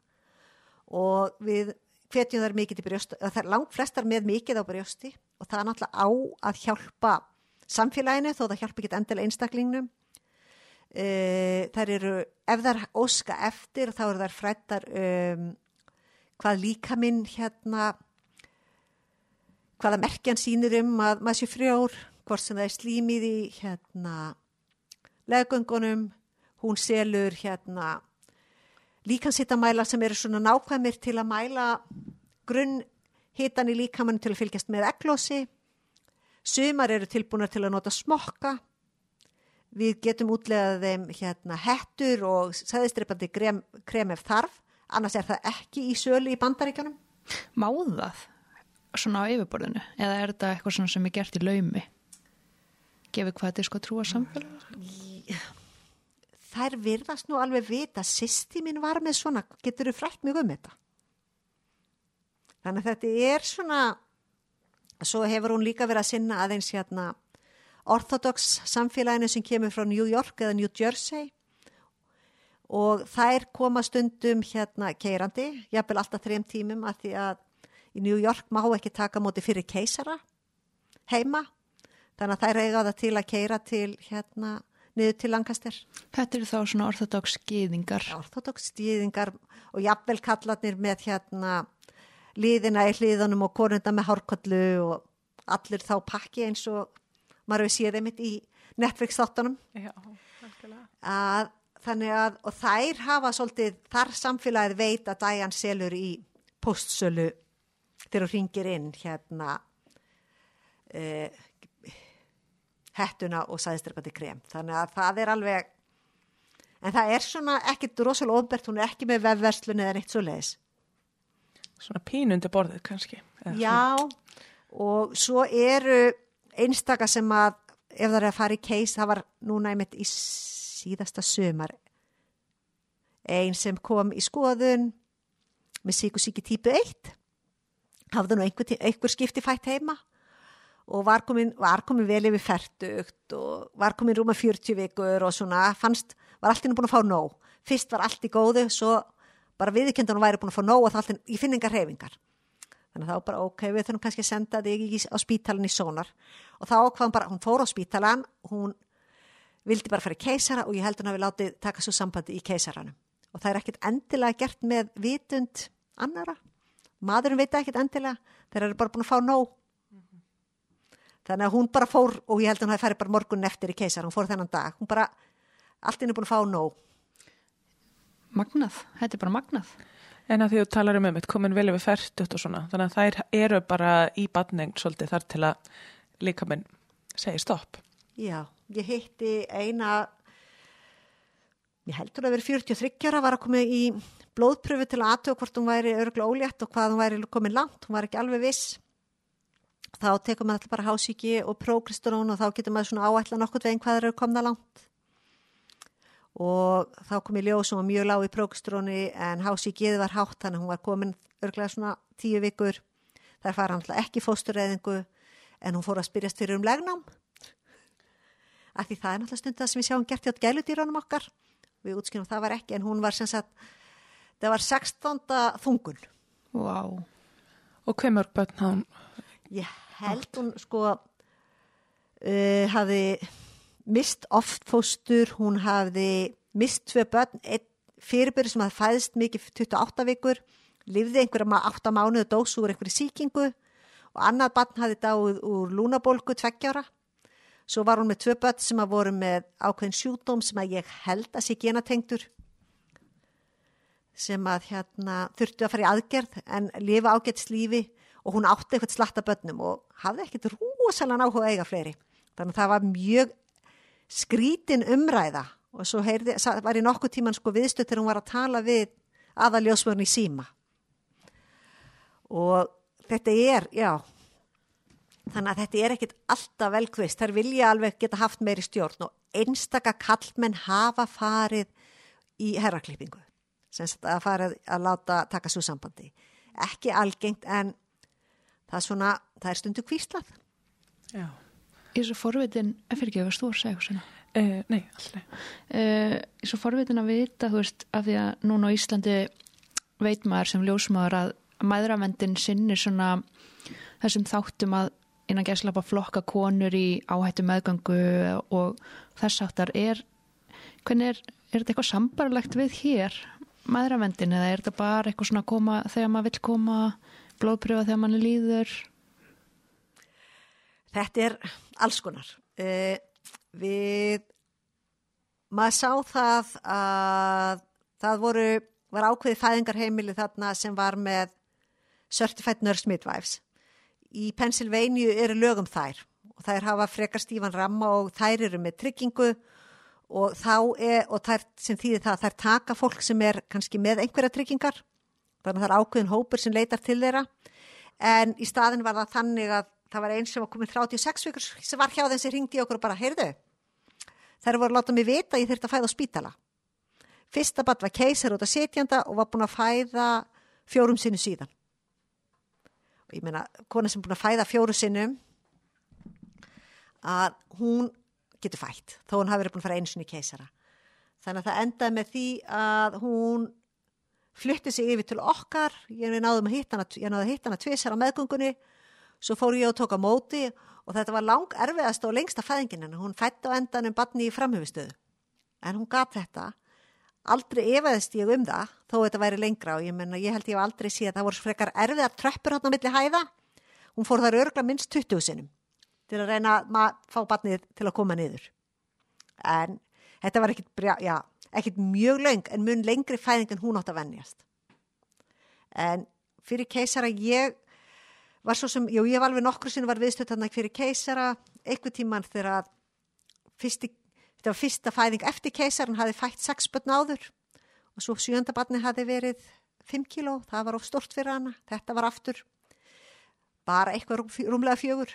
og við hvetjum þær mikið til brjóst það er langt flestar með mikið á brjósti. Og það er náttúrulega á að hjálpa samfélaginu þó það hjálpa ekki endilega einstaklingnum. E, þær eru ef þær óska eftir þá eru þær frættar um, hvað líka minn hérna hvaða merkjan sýnir um að maður sé frjór hvort sem það er slímið í hérna legöngunum hún selur hérna líkansittamæla sem eru svona nákvæmir til að mæla grunn hitan í líkamann til að fylgjast með eglósi sumar eru tilbúinar til að nota smokka við getum útlegað þeim hérna hettur og sæðistripandi krem, krem ef þarf annars er það ekki í sölu í bandaríkjanum Má það svona á yfirborðinu? Eða er þetta eitthvað sem er gert í laumi? Gefið hvað þetta er sko trúa samfélag? þær virðast nú alveg vita sýsti mín var með svona, getur þú frætt mjög um þetta? Þannig að þetta er svona svo hefur hún líka verið að sinna aðeins hérna orthodox samfélaginu sem kemur frá New York eða New Jersey. Og þær koma stundum hérna keirandi, jafnvel alltaf þrejum tímum að því að í New York má ekki taka móti fyrir keisara heima þannig að þær eiga það til að keira til hérna niður til Lancaster. Þetta eru þá svona orthodox skýðingar. orthodox stíðingar og jafnvel kallarnir með hérna liðina í hliðunum og konunda með hárkollu og allir þá pakki eins og maður hefur séð einmitt í Netflix þáttunum. Já, að þannig að og þær hafa svolítið, þar samfélagið veit að Diane selur í postsölu þegar hún ringir inn hérna uh, hettuna og sæðistrepandi krem. Þannig að það er alveg en það er svona ekkit rosalega ofbert hún er ekki með vefverslun eða neitt svo leiðis Svona pínundi borðið kannski. Já, og svo eru einstaka sem að ef það er að fara í keis, það var núna einmitt í síðasta sömar ein sem kom í skoðun með síkusíki típu 1 hafði nú einhver, einhver skipti fætt heima og var komin, var komin vel yfir færtugt og var komin rúma 40 vikur og svona fannst, var allt innan búin að fá nóg. Fyrst var allt í góðu, svo bara viðkjöndan væri búin að fá nóg og það allt inn- í finningar reyfingar þannig að þá bara ok, við þurfum kannski að senda þig í, á spítalan í sónar. Og þá ákvaðum bara, hún fór á spítalan hún vildi bara fara í keisara og ég held hún hafi látið taka svo sambandi í keisaranum. Og það er ekkit endilega gert með vitund annara maðurinn veit ekkit endilega þeir eru bara búin að fá nóg þannig að hún bara fór og ég held að hún hafi farið bara morgun eftir í keisara hún fór þennan dag, hún bara allt inn er búin að fá nóg Magnað, þetta er bara magnað. En að því þú talar um einmitt komin vel við færtut og svona, þannig að þær eru bara í badning svolítið þar til að líka minn segi stopp. Já, ég hitti eina, ég heldur að vera 43 ára, var að koma í blóðpröfu til að aðtöða hvort hún væri örgulega ólétt og hvað hún væri komin langt, hún var ekki alveg viss. Þá tekum maður alltaf bara hásíki og prókristurón og þá getur maður svona áætla nokkurt veginn hvað eru komna langt. Og þá kom ég ljóð sem var mjög lág í prókistróni en hásíkið var hátt þannig að hún var komin örgulega svona tíu vikur. Þar fara hann alltaf ekki fóstureyðingu en hún fór að spyrjast fyrir um legnám af því það er náttúrulega stundar sem við sjáum gert hjá gæludýrunum okkar við útskynum það var ekki en hún var sem sagt það var 16. þungun Vá. Og hver mörg börn hann? Ég held hún sko uh, hafði mist oft fóstur hún hafði mist tvö börn einn fyrirbyrði sem hafði fæðist mikið 28 vikur lifði einhverja 8 mánuðu dós úr einhverju síkingu og annað barn hafði dáið úr lúnabólgu tveggjára Svo var hún með tvö börn sem að voru með ákveðin sjúdóm sem að ég held að sé genatengtur sem að hérna þurftu að fara í aðgerð en lifa ágætts lífi og hún átti eitthvað slatta börnum og hafði ekkert rosalega náhuga eiga fleiri. Þannig að það var mjög skrítin umræða og svo heyrði, var í nokkuð tíman sko viðstöð þegar hún var að tala við aðaljósmörn í síma. Og þetta er, já, þannig að þetta er ekkit alltaf velkvist. Þær vilja alveg geta haft meiri stjórn og einstaka kallmenn hafa farið í herraklippingu sem að farið að láta taka svo sambandi. Ekki algengt en það er svona, það er stundu kvíslað. Já. Ég er svo forvitin, fyrir ekki að þú að segja eitthvað svona. Uh, nei, alltaf. Uh, ég er svo forvitin að vita, þú veist, af því að núna á Íslandi veit maður sem ljósmaður að maðuravendin sinnir svona þessum þáttum að innan gæslapa flokka konur í áhættu meðgangu og þess áttar er, hvernig er, er þetta eitthvað sambarlegt við hér, maðuravendin, eða er þetta bara eitthvað svona að koma þegar maður vil koma, blóðpröfa þegar mann líður? Þetta er alls konar. Uh, við, maður sá það að það voru, var ákveðið fæðingarheimili þarna sem var með Certified Nurse Midwives. Í Pennsylvania eru lögum þær og þær hafa frekar stífan ramma og þær eru með tryggingu og þá er, og þær sem þýðir það, þær taka fólk sem er kannski með einhverja tryggingar, þannig að það er ákveðin hópur sem leitar til þeirra, en í staðin var það þannig að það var eins sem var komin 36 vikur sem var hjá þeim sem ringdi okkur og bara, heyrðu, þær voru að láta mig vita að ég þurfti að fæða á spítala. Fyrsta badd var keisar út af setjanda og var búin að fæða fjórum sinu síðan. Og ég meina, kona sem búin að fæða fjóru sinnum, að hún getur fætt, þó hún hafi verið búin að fara einu sinni í keisara. Þannig að það endaði með því að hún flytti sig yfir til okkar, ég náði að hitta hana, tvisar á meðgöngunni, svo fór ég og tók á móti og þetta var lang erfiðast og lengsta fæðingin en hún fætti á endanum barni í framhjöfustöðu. En hún gaf þetta, aldrei efaðist ég um það, þó þetta væri lengra og ég menna, ég held ég hef aldrei síðan, það voru frekar erfiðar tröppur hann á milli hæða, hún fór þar örgla minnst 20 sinnum til að reyna að fá barnið til að koma niður. En þetta var ekkit, já, ekkit mjög löng en mun lengri fæðing en hún átt að vennjast. En fyrir keisara ég var svo sem, jú ég var alveg nokkru sinni var viðstöld hann fyrir keisara, eitthvað tíman þegar fyrsti, þetta var fyrsta fæðing eftir keisar, hann hafi fætt 6 börn áður og svo sjönda barni hafi verið 5 kíló, það var of stort fyrir hana, þetta var aftur bara eitthvað rúmlega fjögur.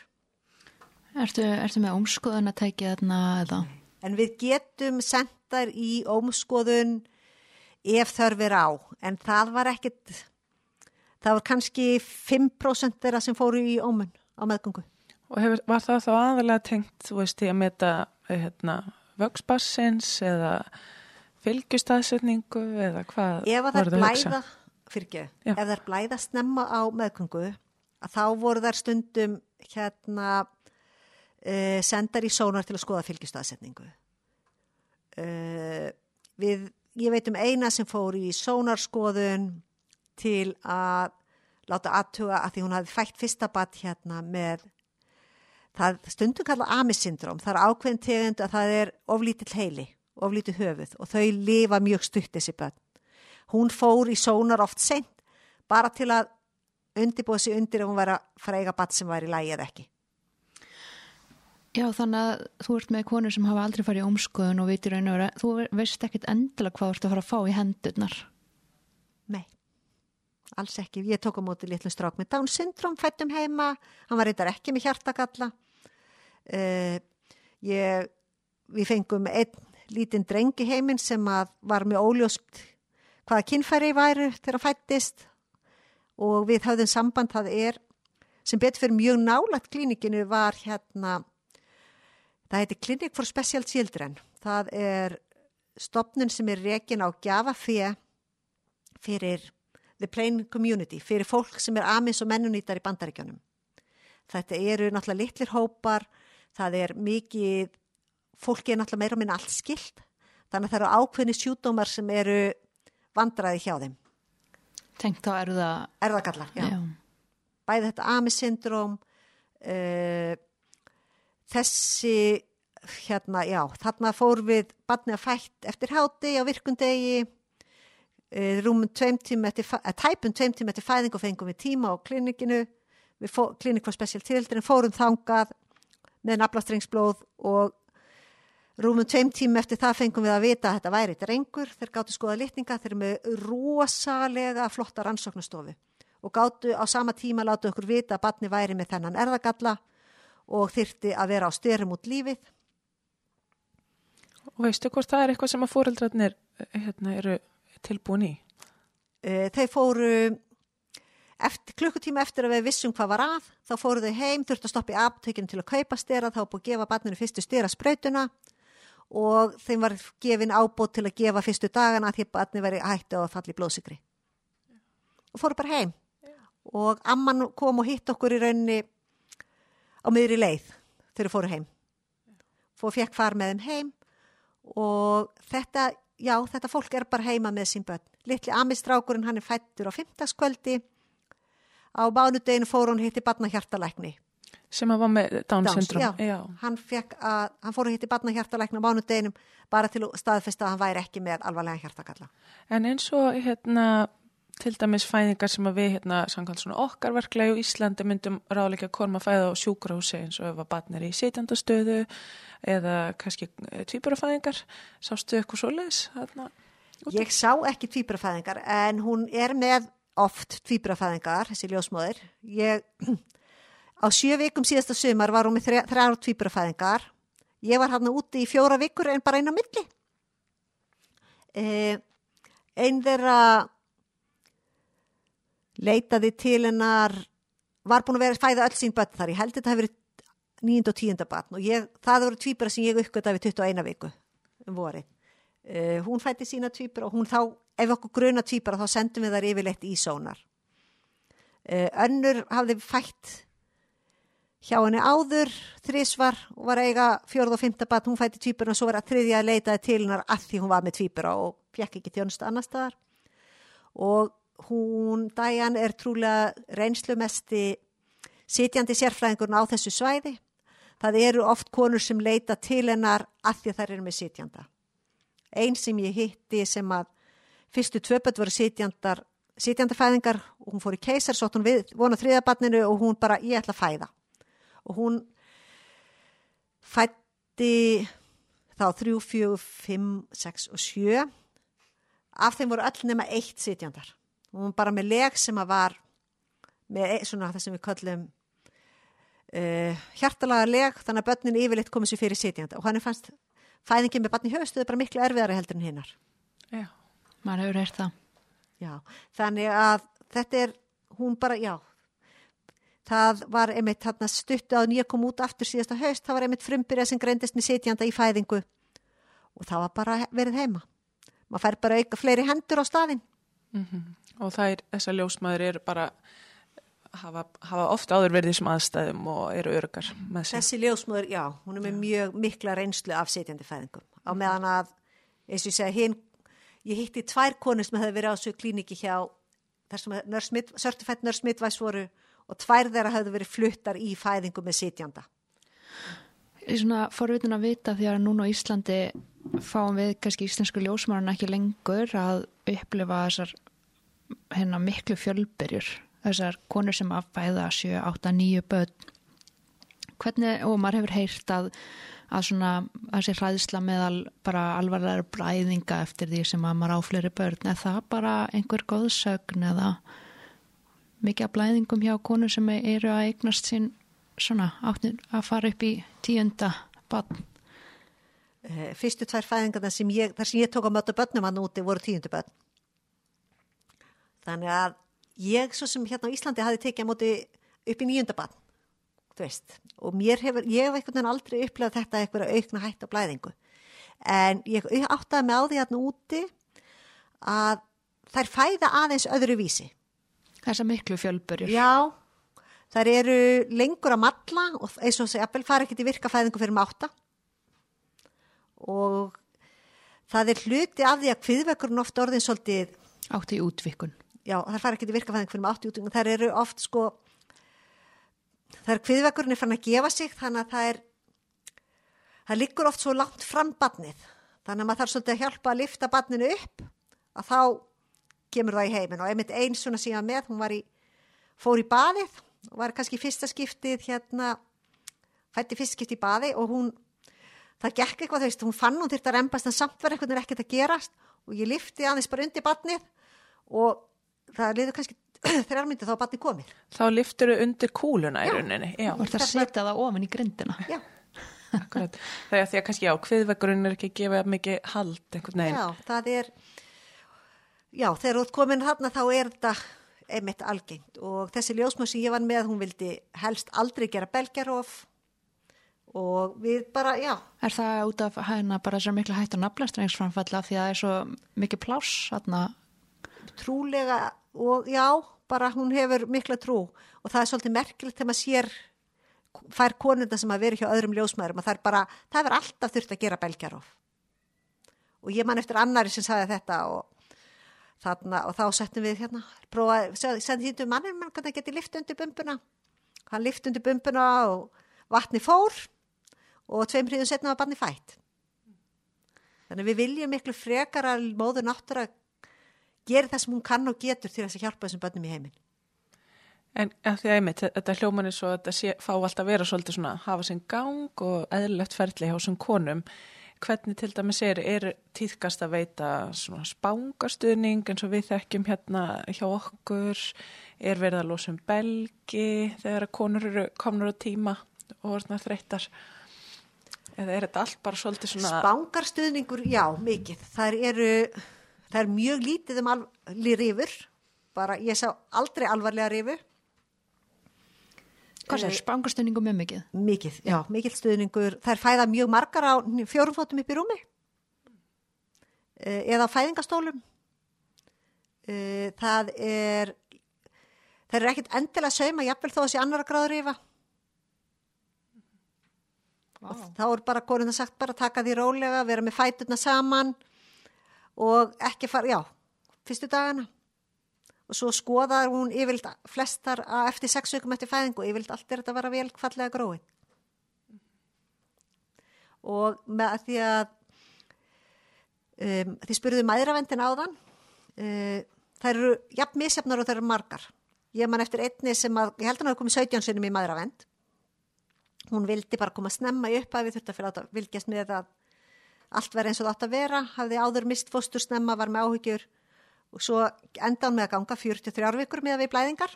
Ertu, ertu með ómskoðun að tækja þarna eða? En við getum sendar í ómskoðun ef þörf er á, en það var ekkit, það var kannski 5% þeirra sem fóru í ómun á meðgöngu. Og hefur, var það þá aðalega tengt, þú veist, í að meta hérna, vöxbassins eða fylgjustafsetningu eða hvað ef það blæða, fyrir ekki, ef það er blæða snemma á meðgöngu, að þá voru þær stundum hérna uh, sendar í sónar til að skoða fylgjustafsetningu. Uh, við, ég veit um eina sem fór í sónarskoðun til að láta aðtuga að því hún hafði fætt fyrsta bat hérna með það stundum kalla amisyndróm, það er ákveðin tegund að það er oflítill heili, oflítið höfuð og þau lifa mjög stutt þessi börn. Hún fór í sónar oft sent bara til að undibúa sig undir ef hún var að freyga bat sem var í lægi eða ekki. Já, þannig að þú ert með konur sem hafa aldrei farið í ómskoðun og og vera, þú veist ekkit endilega hvað þú ert að fara að fá í hendurnar. Nei, alls ekki. Ég tók á móti litlu strák með Down syndrom, fættum heima, hann var reyndar ekki með hjartakalla. Uh, ég, við fengum einn lítinn drengi heiminn sem var með óljóst hvaða kynfæri væru þegar hann fættist og við höfðum samband það er sem betur fyrir mjög nálagt klínikinu var hérna það heiti Clinic for Special Children það er stopnun sem er rekin á gjafafé fyrir the plain community fyrir fólk sem er amis og mennunýtar í bandaríkjónum þetta eru náttúrulega litlir hópar það er mikið fólki er náttúrulega meira og minna allt skilt þannig að það eru ákveðni sjúdómar sem eru vandraði hjá þeim Tengt á erða... Erðagallar, já. já. Bæði þetta AMI-syndróm, uh, þessi, hérna, já, þarna fór við barnið að fætt eftir háti á virkundegi, uh, rúmum tveim tíma eftir, uh, tæpum tveim tíma eftir fæðing og fengum við tíma á klinikinu, við klinik var spesial tildurinn, fórum þangað með naflastrengsblóð og Rúmum tveim tím eftir það fengum við að vita að þetta væri drengur, þeir gáttu skoða litninga, þeir eru með rosalega flotta rannsóknastofu og gáttu á sama tíma láta okkur vita að batni væri með þennan erðagalla og þyrti að vera á styrum út lífið. Og veistu hvort það er eitthvað sem að fóreldrarnir hérna, eru tilbúin í? E, þeir fóru eftir, klukkutíma eftir að við vissum hvað var að, þá fóru þau heim, þurftu að stoppa í aftökinu til að kaupa stera, þá búið að gefa batninu fyrstu stera sprautuna og þeim var gefin ábót til að gefa fyrstu dagana því að barni veri hætti að falli blóðsikri og fóru bara heim og amman kom og hitt okkur í raunni á miðri leið þegar fóru heim. Fóru fekk far með þeim heim. Og þetta, já, þetta fólk er bara heima með sín börn. Litli amistrákurinn hann er fættur á fymtaskvöldi á bánudeginu fóru hann hitti barnahjartalækni. Sem að var með Down syndrom já, já. Hann, að, hann fór að hitti barna hjartalækna mánudeginum bara til staðfesta að hann væri ekki með alvarlega hjartakalla. En eins og hérna til dæmis fæðingar sem að við hérna samkvæmt svona okkar verklegu í Íslandi myndum ráðleika að fæða á sjúkrahúsi eins og ef að barnir í sitjandastöðu eða kannski eh, tvíburafæðingar sástu eitthvað svo? Hérna, Ég sá ekki tvíburafæðingar en hún er með oft tvíburafæðingar þessi ljósmóðir ég [clears throat] Á sjö vikum síðasta sumar var hún með þrjára tvíburafæðingar. Ég var hann úti í fjóra vikur en bara eina milli. Eh, einn þeirra leitaði til hennar, var búin að vera að fæða öll sín börn þar. Ég held þetta að það hefði verið nýjund og tíunda barn og ég, það voru tvíbura sem ég uppgöttaði við 21 viku um vorið. Eh, hún fætti sína tvíbura og hún þá, ef okkur gruna tvíbura þá sendum við þar yfirleitt í sónar. Eh, önnur hafði fætt hjá henni áður, þrísvar og var eiga fjörð og fymta bat, hún fætti tvíburna og svo var að þriðja að leitaði til hennar að því hún var með tvíbura og fjekk ekki þjónustu annar staðar og hún, Diane, er trúlega reynslumesti sitjandi sérfræðingurna á þessu svæði. Það eru oft konur sem leita til hennar að því þær eru með sitjanda. Einn sem ég hitti sem að fyrstu tvöpöld voru sitjandar, sitjandafæðingar og hún fór í keisar, svo hún við, vona þriðabarninu og hún bara, ég ætla að fæða og hún fætti þá 3, 4, 5, 6 og 7 af þeim voru öll nema eitt sitjandar og hún bara með leg sem að var með e, svona það sem við kallum uh, hjartalaga leg þannig að börnin yfirleitt komið sér fyrir sitjanda og hann er fannst fæðingin með barni höfustuði bara miklu erfiðari heldur en hinnar Já, maður hefur heyrt það. Já, þannig að þetta er hún bara, já það var einmitt hérna, stuttu að nýja kom út aftur síðasta haust, það var einmitt frumbyrja sem greindist með sitjanda í fæðingu. Og það var bara verið heima. Maður fær bara auka fleiri hendur á staðin mm -hmm. Og það er, þessar ljósmaður eru bara hafa, hafa ofta áður verið þessum aðstæðum og eru örgar með sig. Þessi ljósmaður, já, hún er með mjög mikla reynslu af sitjandi fæðingum. Á meðan að eins og ég segi hinn, ég hitti tvær konur sem hefði verið á þessu klíniki hjá þar sem sörtufætt nörsmittvæs voru og tvær þeirra hefði verið fluttar í fæðingu með sitjanda. Ég er svona forvitin að vita því að núna á Íslandi fáum við kannski íslensku ljósmarinn ekki lengur að upplifa þessar hérna miklu fjölbyrjur. Þessar konur sem að fæða 7, 8, 9 börn. Hvernig, og maður hefur heyrt að að svona, þessi hræðsla meðal bara alvarlega bræðinga eftir því sem að maður á fleiri börn er það bara einhver góðsögn eða mikið að blæðingum hjá konu sem eru að eignast sín svona áttin að fara upp í tíunda barn? Eh, Fyrstu tvær fæðingarna sem ég, þar sem ég tók á mötu börnum að núti voru tíundu börn þannig að ég svo sem hérna á Íslandi hafi tekið á móti upp í nýjunda barn og mér hefur, ég hef einhvern veginn aldrei upplegað þetta eitthvað aukna hætt á blæðingu. En ég áttaði mig á því hérna úti að þær fæða aðeins öðru vísi. Þessa miklu fjölburjur. Já, þær eru lengur að matla og eins og þessi appel fara ekkert í virkafæðingu fyrir mátta og það er hluti af því að kviðvekkurinn oft orðin svolítið Átti í útvikun Já, þær fara ekkert í virkafæðingu fyrir mátti útvikun þær eru oft sko það er kviðvekkurinn er fann að gefa sig þannig að það er það liggur oft svo langt fram badnið þannig að maður þarf svolítið að hjálpa að lifta badninu upp að þá kemur það í heiminn. Og einmitt eins svona síðan með hún var í, fór í baðið og var kannski fyrsta skiptið hérna fætti fyrsta skiptið í baði og hún það gekk eitthvað þú veist, hún fann hún þurfti að reymbast en samt verður eitthvað ekkert að gerast. Og ég lifti aðeins bara undir badnið og það liður kannski [clears throat] þrjár myndi þá batni komið. Þá liftur þau undir kúluna í rauninni. Já, þú ert að setja það ofin í grindina. Já. [laughs] Akkurat. Það er því að kannski, já, hviðvegurinn er ekki að gefa mikið hald einhvern veginn. Já, það er, já, þegar þú ert komin hann þá er þetta einmitt algengt og þessi ljósmöð sem ég var með, hún vildi helst aldrei gera belgjarof og við bara, já. Er það út af hægna bara svo miklu hægt að nafnastrængsframfalla því að það er svo mikið pláss, þarna? Trúlega og já, bara hún hefur mikla trú. Og það er svolítið merkilegt þegar maður sér fær konunda sem að vera hjá öðrum ljósmaðurum og það er bara, það er alltaf þurft að gera belgjarof. Og ég man eftir annari sem sagði þetta og, þarna, og þá settum við hérna prófa, sendi þýttu mannin mann kannar geti lift undir bumbuna? Hann lift undir bumbuna og vatni fór og tveim hríðum setna var barni fætt. Þannig við viljum miklu frekar að móður náttúra gera það sem hún kann og getur til þess að hjálpa þessum börnum í heiminn. En að því að einmitt, þetta hljóman er svo að þetta sé, fá alltaf vera svolítið svona hafa sinn gang og eðlilegt ferli hjá þessum konum. Hvernig til dæmis er, er týðkast að veita svona spángastuðning eins og við þekkjum hérna hjá okkur, er verið að losa um belgi þegar konur eru komnur á tíma og orðna þreyttar. Eða er þetta allt bara svolítið svona... Spángarstuðningur, já, mikið. Það eru það er mjög lítið um alveg rifur. Bara ég sá aldrei alvarlega rifu. Hvað sér, spangastöningu mjög mikið? Mikið, já, mikið stöðningur það er fæða mjög margar á fjórum fótum upp í rúmi. Eh, eða fæðingastólum eh, það er það er ekkit endilega sauma jafnvel þó að sé annara gráður rifa. Wow. þá er bara góðin að sagt bara taka því rólega, vera með fæturna saman og ekki fara, já, fyrstu dagana. Og svo skoðar hún yfirlt flestar eftir sex vikum eftir fæðingu yfirlt allt er þetta að vera vel fallega gróin og með því að um, því spurðuðu mæðravendin áðan uh, þær eru jafn misjafnar og þær eru margar. Ég man eftir einni sem að, ég held að hann hafa komið 17 sinum í mæðravend hún vildi bara koma að snemma upp að við þurftum að fyrir að vilgjast með að allt verið eins og það átt að vera, hafði áður mist fóstur snemma, var með áhyggjur og svo enda hann með að ganga 43 vikur með við blæðingar.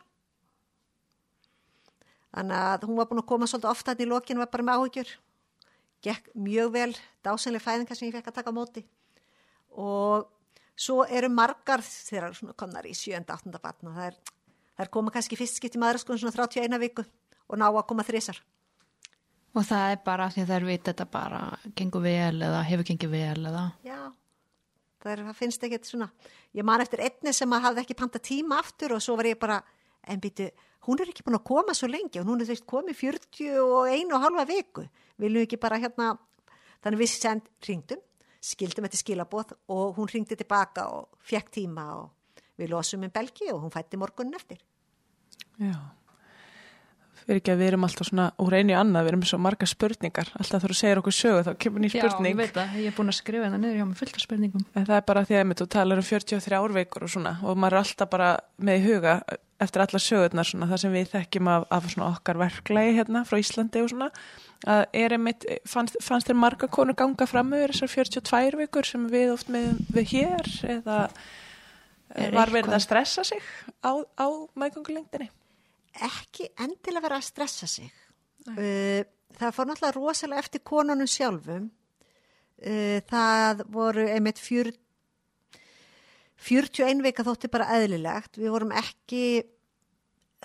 Þannig að hún var búin að koma svolítið ofta í lokinu var bara með áhyggjur. Gekk mjög vel, dásenlega fæðingar sem ég fekk að taka á móti. Og svo eru margar þegar komnar í 7. og 8. batna. Það er, það er koma kannski fyrst skipt í maðurskónu svona 31 viku og ná að koma þrísar. Og það er bara því að þær veit þetta bara gengur vel eða hefur gengið vel eða? Já, það, er, það finnst ekki svona. Ég man eftir einni sem að hafði ekki panta tíma aftur og svo var ég bara, en býtu, hún er ekki búin að koma svo lengi og hún er veist komið 41 og halva viku. Viljum ekki bara hérna, þannig við send, ringdum, skildum þetta skilaboð og hún ringdi tilbaka og fekk tíma og við losum um Belgi og hún fætti morgunin eftir. Já. Fyrir ekki að við erum alltaf svona úr einu í annað, við erum svo marga spurningar. Alltaf þú segir okkur sögu þá kemur ný Já, spurning. ég veit það, ég er búin að skrifa það niður hjá mig fullt af spurningum. En það er bara því að einmitt, þú talar um 43 árveikur og svona og maður er alltaf bara með í huga eftir allar sögurnar svona það sem við þekkjum af, af svona okkar verklagi hérna frá Íslandi og svona að er einmitt, fannst, fannst þér marga konur ganga fram með þessar 42 vikur sem við oft með við hér eða var verið að stressa sig á, á meðgöngulengdini? Ekki endilega vera að stressa sig. Uh, það fór náttúrulega rosalega eftir konunum sjálfum. Uh, það voru einmitt fjör, 41 vika þótti bara eðlilegt. Við vorum ekki,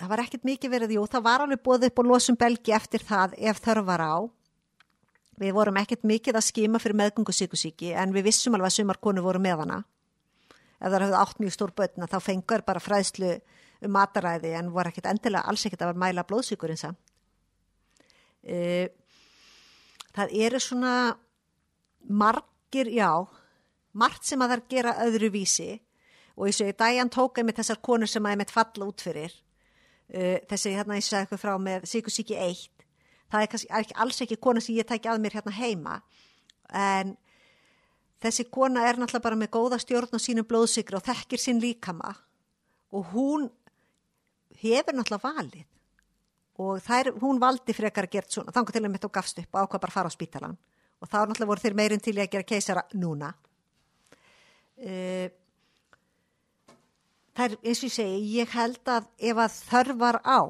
það var ekkit mikið verið, jú, það var alveg bóðið upp og losum belgi eftir það ef þörf var á. Við vorum ekkit mikið að skima fyrir meðgöngu síkusíki en við vissum alveg að sumar konur voru með hana. Ef það hefði átt mjög stór börna þá fengur bara fræðslu um mataræði en voru ekkit endilega alls ekkit að mæla blóðsíkurinn samt. Uh, það eru svona margir, já, margt sem að það gera öðru vísi og eins og í dagjan tók einmitt þessar konur sem að einmitt falla út fyrir. Uh, þessi hérna ég sagði eitthvað frá með síkusíki 1 það er kannski alls ekki kona sem ég tæki að mér hérna heima. En þessi kona er náttúrulega bara með góða stjórn á sínum blóðsykra og þekkir sín líkama. Og hún hefur náttúrulega valið. Og þær, hún valdi frekar að gera svona, þannig til að mitt og gafst upp og ákvað bara að fara á spítalan og þá náttúrulega voru þeir meirinn til að gera keisara núna. Það er eins og ég segi, ég held að ef að þörfar á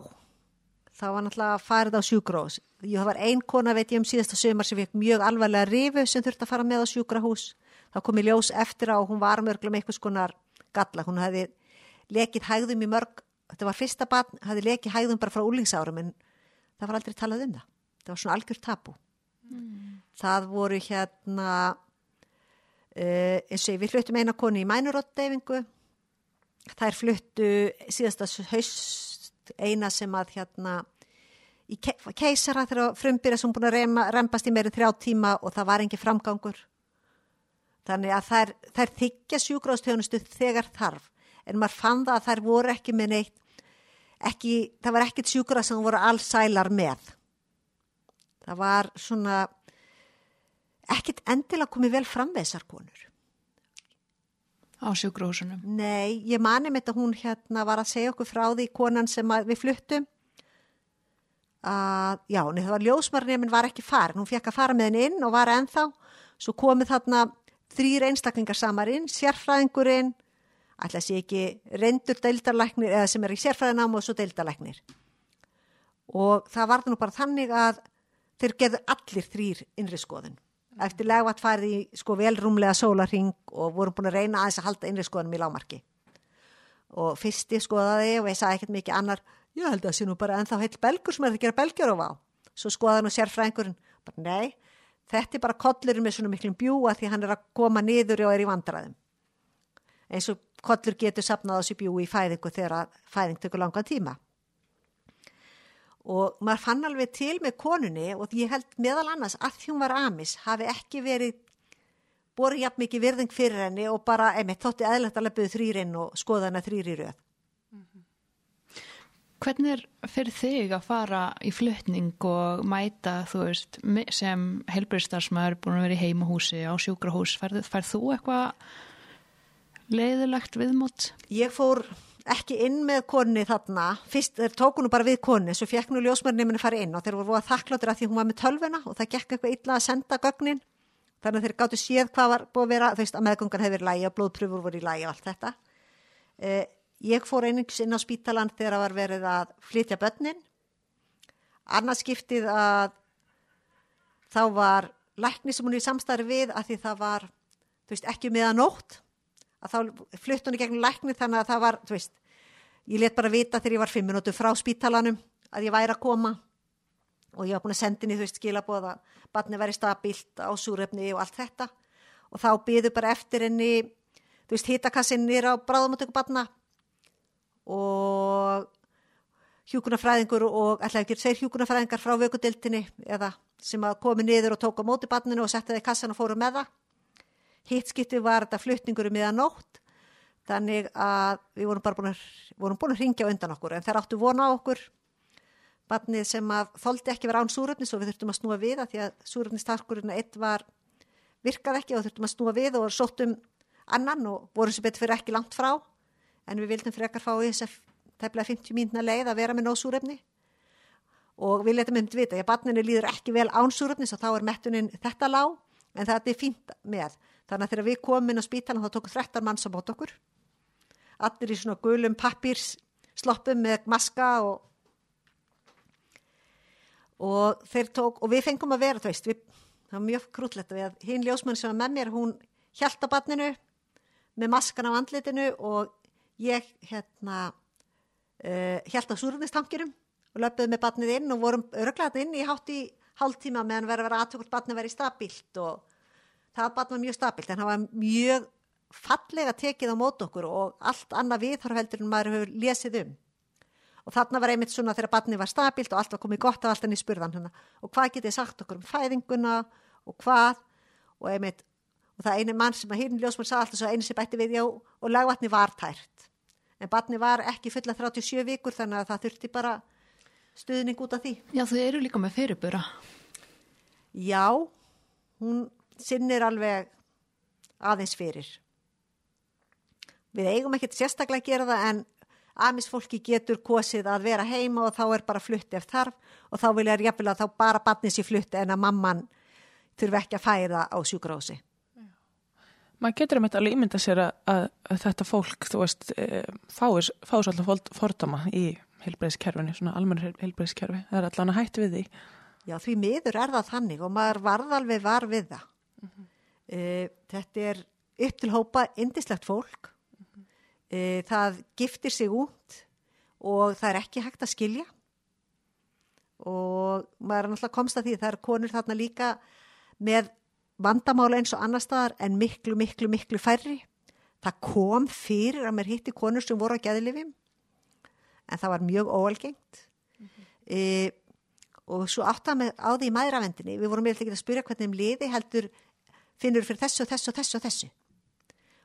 þá var náttúrulega farið á sjúkrós ég var ein kona veit ég um síðasta sömar sem fekk mjög alvarlega rifu sem þurfti að fara með á sjúkrahús. Þá kom í ljós eftir á hún var mörglum eitthvað skonar galla, hún hefði lekið hægðum í mörg þetta var fyrsta barn, hefði lekið hægðum bara frá úlingsárum en það var aldrei talað um það. Það var svona algjör tapu það voru hérna uh, eins og við fluttum eina konu í mænurottdeyfingu þær fluttu síðasta haust eina sem að hérna í ke keisara þegar frumbýra sem búin að reyma, rempast í meiri þrjá tíma og það var engi framgangur. Þannig að þær, þær þykja sjúgráðstjónustu þegar þarf en maður fann það að þær voru ekki með neitt ekki, það var ekkit sjúgráð sem voru alls sælar með. Það var svona ekkit endilega komið vel fram við þessar konur. Á sjúkrahúsunum. Nei, ég mani með þetta hún hérna var að segja okkur frá því konan sem við fluttum að já, nei, það var ljósmarnefn var ekki farin, hún fekk að fara með henni inn og var ennþá, svo komið þarna þrýr einstaklingar samarinn, sérfræðingurinn að sé ekki reyndur deildarlæknir eða sem er í sérfræðinám og svo deildarlæknir. Og það var nú bara þannig að þeir gerðu allir þrýr innri skoðun. Eftir legvat farið í sko velrúmlega sólarring og vorum búin að reyna aðeins að halda innri skoðunum í lámarki og fyrsti skoðaði og ég sagði ekkert mikið annar ég held að það sé nú bara ennþá heil belgur sem er að gera belgjur á. Svo skoðaði nú sérfræðingurinn bara nei, þetta er bara kollurinn með svona miklum bjúa því hann er að koma niður og er í vandræðum. Eins og kollur getur sapnað þessu bjú í fæðingu þegar fæðing tekur langan tíma. Og maður fann alveg til með konunni og ég held meðal annars að því hún var amis hafi ekki verið borið jafn mikið virðing fyrir henni og bara, einmitt, þótti eðlert að lepuðu þrýrinn og skoða henni þrýri röð. Hvernig er fyrir þig að fara í flutning og mæta, þú veist, sem helbriðstarfsmaður búin að vera í heimahúsi á sjúkrahús, færð þú eitthvað leiðilegt viðmót? Ég fór ekki inn með konni þarna, fyrst þeir tóku nú bara við konni, svo fekk nú ljósmörnuminu að fara inn og þeir voru að þakkláttur að því hún var með tölvuna og það gekk eitthvað illa að senda gögnin, þannig að þeir gáttu séð hvað var búið að vera, þú veist, að meðgungan hefur lægi og blóðpröfur voru í lægi og allt þetta. Eh, ég fór einings inn á spítalan þegar það var verið að flytja börnin, annars skiptið að þá var lækni sem hún er í samstarfi við að því það var, þú veist, ekki meðan nótt að þá flutt hún í gegnum lækni þannig að það var, þú veist, ég let bara vita þegar ég var fimm minútu frá spítalanum að ég væri að koma og ég var búin að senda henni, þú veist, skilabóða barni væri stabilt á súrefni og allt þetta. Og þá byðu bara eftir henni, þú veist, hitakassin nýra á bráðumötöku barna og hjúkunarfræðingur og alltaf ekki segir hjúkunarfræðingar frá vökudildinni eða sem að komi niður og tóka móti barninu og setja það í kassan og fóru með það Hittskipti var þetta flutningur um miðan nótt, þannig að við vorum bara búin að, að ringja undan okkur, en þær áttu vona á okkur, barnið sem að þóldi ekki vera án súröfnis og við þurftum að snúa við að því að súröfnistarkurinn eitt var virkað ekki og þurftum að snúa við og sóttum annan og vorum sem betur fyrir ekki langt frá. En við vildum frekar fá í þess að tefnilega 50 mínuna leið að vera með nóg súröfni og við letum um til vita, ég barninu líður ekki vel án súröfnis og þá er mettunin þetta lág en það er fínt með þannig að þegar við komum inn á spítalan þá tókum 13 manns á bót okkur. Allir í svona gulum pappirs sloppum með maska og og tók, og við fengum að vera, þú veist, við, það var mjög krúllett að hinn ljósmann sem var með mér, hún hjælt á barninu með maskan á andlitinu og ég hérna uh, hjælt á súrunistankirum og löpuði með barnið inn og vorum örglæðin inn í hátt í hálftíma meðan verið að vera aðtökult barnið verið stabilt og það var mjög stabilt en það var mjög fallega tekið á mót okkur og allt annað viðhorfheldur en maður hefur lesið um. Og þarna var einmitt svona þegar barni var stabilt og allt var komið gott af allt enn í spurðan hana. og hvað getið sagt okkur um fæðinguna og hvað? Og einmitt og það eini mann sem að hýrn ljósmann sá alltaf svo eini sem bætti við já og lagvatni var tært. En barni var ekki fulla 37 vikur þannig að það þurfti bara stuðning út af því. Já, þau eru líka með fyrirbura. Já, hún sinnir alveg aðeins fyrir Við eigum ekkert sérstaklega að gera það en amisfólki getur kosið að vera heima og þá er bara flutti eftir þarf og þá vilja ég að þá bara barnið sér flutti en að mamman þurfi ekki að færa á sjúkrósi. Maður getur um þetta alveg ímynda sér að, að, að þetta fólk, þú veist, fáir, fáir svolítið fordama í heilbreyðskerfinu, svona almenna heilbreyðskerfi. Það er allavega hægt við því. Já, því miður er það þannig og maður varðalveg var við það. Mm -hmm. e, þetta er upp til hópa indislegt fólk e, það giftir sig út og það er ekki hægt að skilja og maður er náttúrulega komst að því það er konur þarna líka með vandamála eins og annar staðar en miklu, miklu, miklu færri það kom fyrir að mér hitti konur sem voru á gæðilifim en það var mjög óalgengt mm -hmm. e, og svo áttað með á því maðuravendinni við vorum meðal ekki að spyrja hvernig um liði heldur finnur fyrir þessu og þessu og þessu og þessu.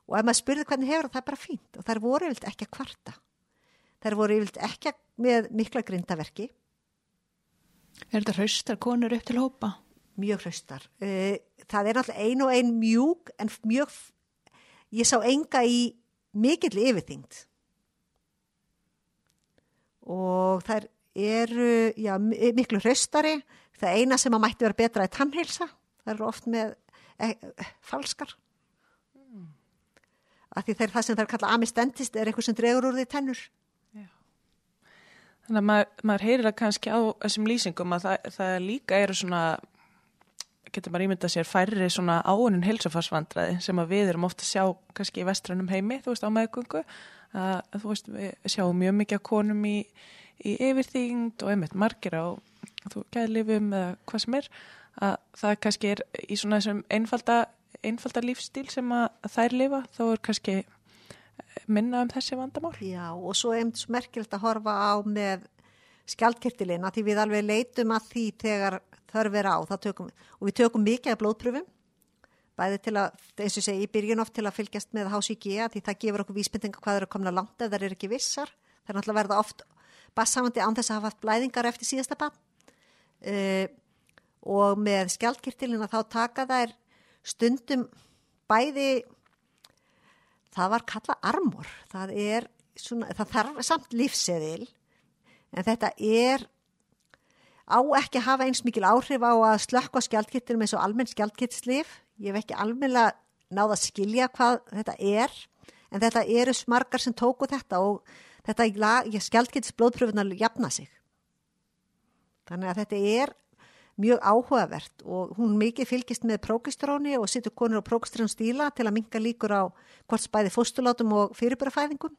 Og ef maður spurði hvernig hefur það er bara fínt. Og þær voru yfirlt ekki að kvarta. Þær voru yfirlt ekki með mikla grindaverki Er þetta hraustar konur upp til hópa? Mjög hraustar. Eh, það er náttúrulega ein og ein mjúk en mjög ég sá enga í mikill yfirþyngd. Og þær eru já, miklu hraustari. Það eina sem að mætti vera betra er tannheilsa. Það eru oft með e, falskar. Að því þeir það sem þær kalla amistentist er eitthvað sem dregur úr því tennur. Já. Þannig að maður, maður heyrir að kannski á þessum lýsingum að það, það líka eru svona, getur maður ímyndað sér, færri svona áunin helsafarsvandræði sem að við erum ofta að sjá kannski í vestrænum heimi, þú veist, á meðgöngu, að þú veist, við sjáum mjög mikið af konum í, í yfirþyngd og einmitt margir á gæðlifum eða hvað sem er, að það kannski er í svona þessum einfalda einfaldar lífstíl sem að þær lifa þá er kannski minna um þessi vandamál. Já og svo er eins merkilegt að horfa á með skjaldkirtilina því við alveg leitum að því þegar þörf er á tökum, og við tökum mikið af blóðpröfum bæði til að, eins og segi, í byrjun oft til að fylgjast með HCG því það gefur okkur vísbendinga hvað eru að komna langt ef það eru ekki vissar. Það er náttúrulega verða oft bassamandi án þess að hafa haft blæðingar eftir síðasta bann uh, og með skjaldkirtilina þá taka þær stundum bæði það var kalla armor. Það er svona, það þarf samt lífseðil en þetta er á ekki að hafa eins mikil áhrif á að slökka skjaldkittinum eins og almenn skjaldkittslif ég hef ekki almenna náða að skilja hvað þetta er en þetta eru smargar sem tóku þetta og þetta skjaldkittsblóðpröfunar jafna sig þannig að þetta er mjög áhugavert og hún mikið fylgist með prókistróni og sittur konur á prókistrón stíla til að minga líkur á hvort spæði fóstulátum og fyrirbærafæðingum.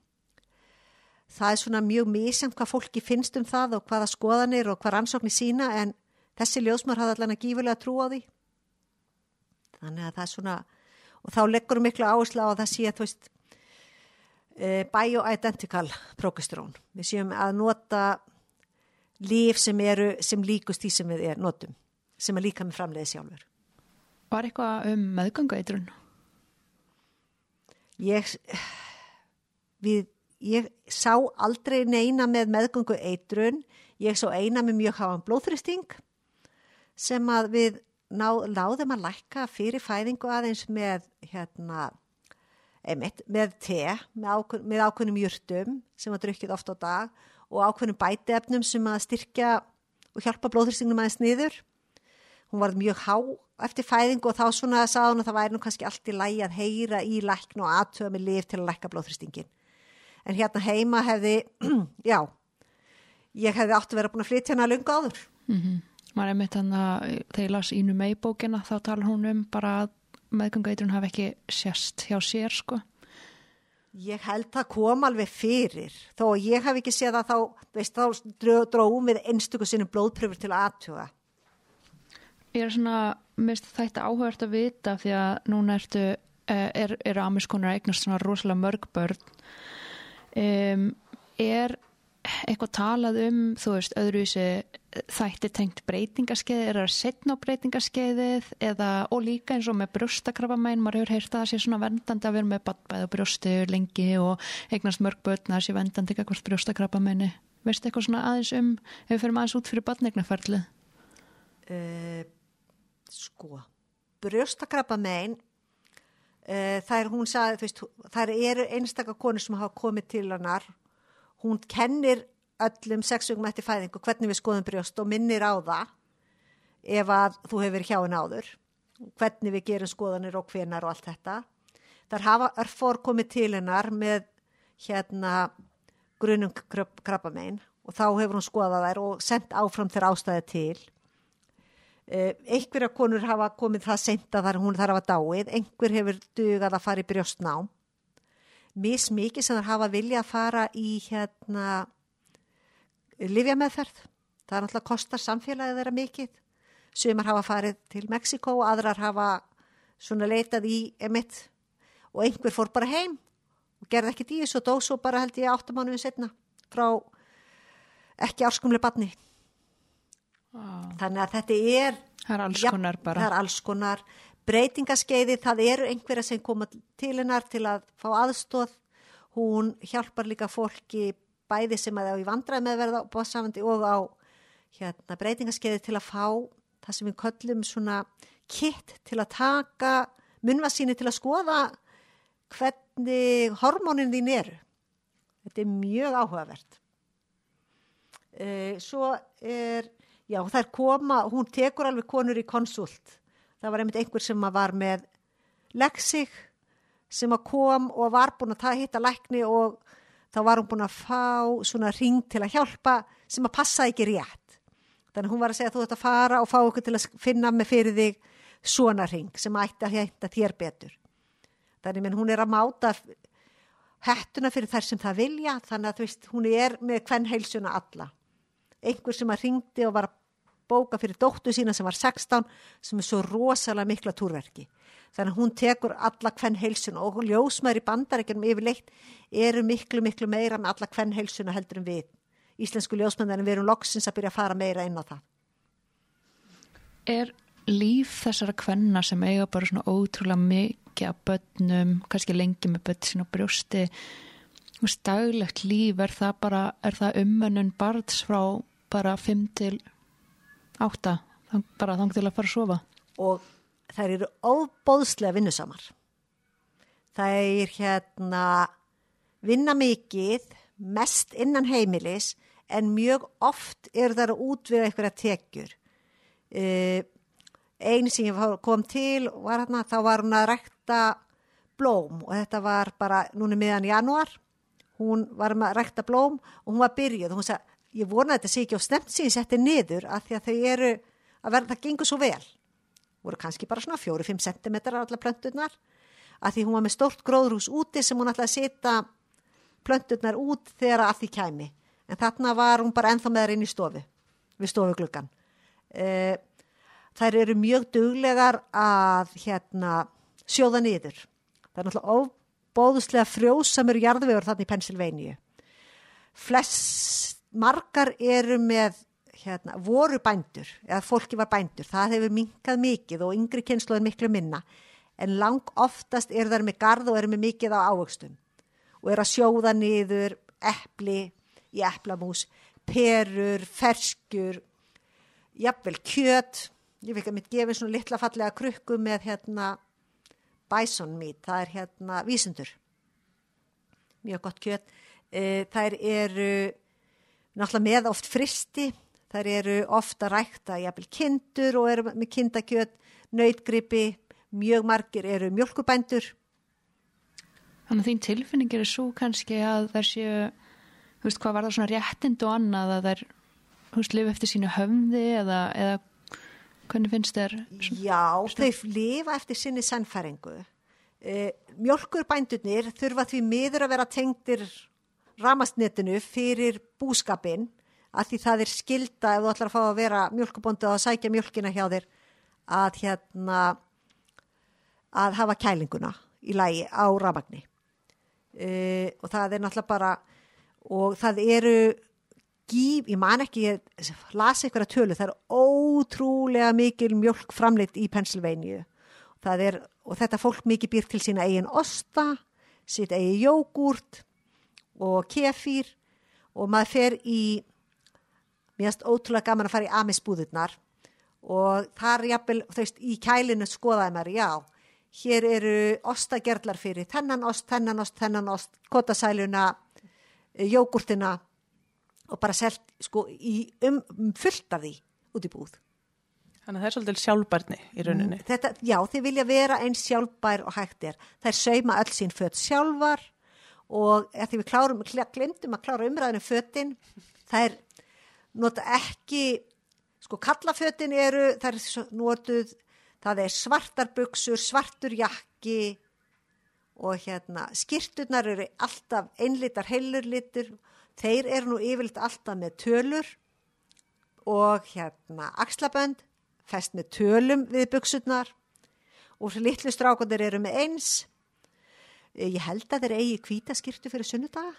Það er svona mjög mísjönd hvað fólki finnst um það og hvaða skoðanir og hvað rannsóknir sína en þessi ljósmar hafði allan að gífulega trú á því. Þannig að það er svona, og þá leggur miklu áherslu á að það sé að þú veist, bioidentical prókistrón. Við séum að nota líf sem eru sem líkust því sem við er notum sem er líka með framleiði sjálfur Var eitthvað um meðgöngu eitrun? Ég, við, ég sá aldrei neina með meðgöngu eitrun, ég sá eina með mjög háan blóðþristing sem að við ná, náðum að lækka fyrir fæðingu aðeins með hérna, einmitt, með te, með, ákveð, með ákveðnum jurtum sem að drukkið oft á dag og ákveðnum bætiefnum sem að styrkja og hjálpa blóðþristingnum aðeins niður. Hún var mjög há eftir fæðingu og þá svona sagði hún að það væri nú kannski allt í lægi að heyra í lækn og aðtöða með lif til að lækka blóðþristingin. En hérna heima hefði, [clears throat] já, ég hefði átt að vera búin að flytja hana lunga áður. Mm -hmm. Maður er mitt hann að þegar ég las ínu með í bókina þá tala hún um bara að meðgangaitrun hafi ekki sérst hjá sér sko. Ég held að kom alveg fyrir þó að ég hef ekki séð að þá, veist, þá dróðum við einstöku sinnum blóðpröfur til aðtjóða. Ég er svona, mist þetta áhugast að vita því að núna ertu, er, eru amiskonar eignast svona rosalega mörg börn. Um, er eitthvað talað um, þú veist, öðruvísi þætti tengt breytingaskeiði, er það setna á breytingaskeiðið eða, og líka eins og með brjóstakrafamæn, maður hefur heyrt að það sé svona vendandi að vera með badbæð og brjósti lengi og eignast mörg börn að það sé vendandi eitthvað brjóstakrafamæni. Veist eitthvað svona aðeins um, ef við fyrir aðeins út fyrir badnegnaferlið? Uh, sko, brjóstakrafamæn, uh, það er, hún sagði, það eru einstakar konur sem hafa komið til hannar hún kennir öllum sexugum eftir fæðingu hvernig við skoðum brjóst og minnir á það ef að þú hefur hjá henn áður hvernig við gerum skoðanir og hvenar og allt þetta. Þar hafa örfor komið til hennar með hérna grunum krabbamein og þá hefur hún skoðað þær og sendt áfram þeirra ástæði til. Einhverja konur hafa komið það senda þar hún þarf að dáið einhver hefur dugað að fara í brjóstnám mismikið sem þær hafa vilja að fara í hérna livjameðferð. Það er náttúrulega kostar samfélagið þeirra mikið. Sumar hafa farið til Mexiko og aðrar hafa svona leitað í emitt og einhver fór bara heim og gerði ekki dýðis og dó svo bara held ég áttamánuðin setna frá ekki árskumlega badni. Ah. Þannig að þetta er... Það er alls konar bara. Það er alls konar breytingaskeiði, það eru einhverja sem koma til hennar til að fá aðstóð, hún hjálpar líka fólki bæði sem að það á í vandrað meðverða og á hérna, breytingaskeiði til að fá það sem við köllum svona kitt til að taka munvasíni til að skoða hvernig hormónin þín eru. Þetta er mjög áhugavert. E, svo er, já það er koma, hún tekur alveg konur í konsult það var einmitt einhver sem var með leksig sem að kom og var búin að hitta lækni og þá var hún búin að fá svona ring til að hjálpa sem að passa ekki rétt. Þannig hún var að segja að þú ætti að fara og fá okkur til að finna með fyrir þig svona ring sem ætti að hætta þér betur. Þannig menn hún er að máta hættuna fyrir þær sem það vilja þannig að veist hún er með hvern heilsuna alla. Einhver sem að ringdi og var að bóka fyrir dóttu sína sem var 16 sem er svo rosalega mikla túrverki. Þannig að hún tekur alla hvern heilsun og ljósmaður í bandarækjum yfirleitt eru miklu miklu meira með alla hvern heilsuna heldur en við. Íslensku ljósmaður en við erum loksins að byrja að fara meira inn á það. Er líf þessara hvenna sem eiga bara svona ótrúlega mikið að börnum, kannski lengi með börn sín og brjósti, staglegt líf, er það bara, er það umönnun barns frá bara 5 til átta, bara þang til að fara að sofa. Og þær eru óbóðslega vinnusamar. Er hérna vinna mikið, mest innan heimilis, en mjög oft er það að útvega eitthvað tekjur. Uh, einu sem kom til var hérna, þá var hún að rekta blóm og þetta var bara núna miðan januar. Hún var að rekta blóm og hún var byrjuð og hún sagði ég vona að þetta sé ekki á snemt síðan setti niður að því að þau eru að verða það gengur svo vel. Voru kannski bara svona 4-5 cm allar plönturnar. Að því hún var með stórt gróðrús úti sem hún ætlaði að setja plönturnar út þegar allt í kæmi. En þarna var hún bara enþá með það inn í stofu við stofugluggan e, þær eru mjög duglegar að hérna sjóða niður. Það er náttúrulega óbóðslega frjósamur jarðvegur þarna í Pennsylvania flest margar eru með hérna, voru bændur eða fólki var bændur, það hefur minkað mikið og yngri kynslu er miklu minna. En lang oftast eru þær með garð og eru með mikið á ávöxtum. Og eru að sjóða niður epli í eplamús, perur, ferskjur, jafnvel kjöt, ég fikk að mitt gefa svona litla fallega krukku með hérna bison meat, það er hérna vísundur, mjög gott kjöt, e, þær eru náttúrulega með oft fristi, þær eru ofta rækta jafnvel kindur og eru með kindakjöt, nöytgripi, mjög margir eru mjölkubændur. Þannig að þín tilfinning er svo kannski að þær séu, þú veist, hvað var það svona réttind og annað að þær, þú veist, lifa eftir sínu höfði eða, eða hvernig finnst þér? Já, þau lifa eftir sinni sannfæringu. E, mjölkurbændurnir þurfa því miður að vera tengdir ramastnetinu fyrir búskapin að því það er skilda ef þú ætlar að fá að vera mjölkubóndi og að sækja mjölkina hjá þér að hérna að hafa kælinguna í lægi á ramagni uh, og það er náttúrulega bara og það eru gíf, ég man ekki, ég lasi ykkur að tölu, það er ótrúlega mikil mjölk framleitt í Pennsylvania. Það er, og þetta fólk mikið býr til sína eigin osta sitt eigin jógurt og kefir og maður fer í mér finnst ótrúlega gaman að fara í amisbúðurnar og þar jafnvel, þú veist, í kælinu skoðaði maður, já, hér eru ostagerlar fyrir þennan ost, þennan ost, þennan ost, kotasæluna, jógurtina og bara selt sko í um, fullt af því út í búð. Þannig að það er svolítið sjálfbarni í rauninni. Þetta, já, þið vilja vera eins sjálfbær og hægt er. Það er sauma öll sín fött sjálfar og því við glemdum að klára umræðinu föttin, það er nota ekki sko kallafötin eru það er notuð það er svartar buksur, svartur jakki og hérna skirturnar eru alltaf einlitar heilurlitur. Þeir eru nú yfirleitt alltaf með tölur og hérna axlabönd fest með tölum við buksurnar og litlu strákundir eru með eins ég held að þeir eigi kvítaskirtu fyrir sunnudaga.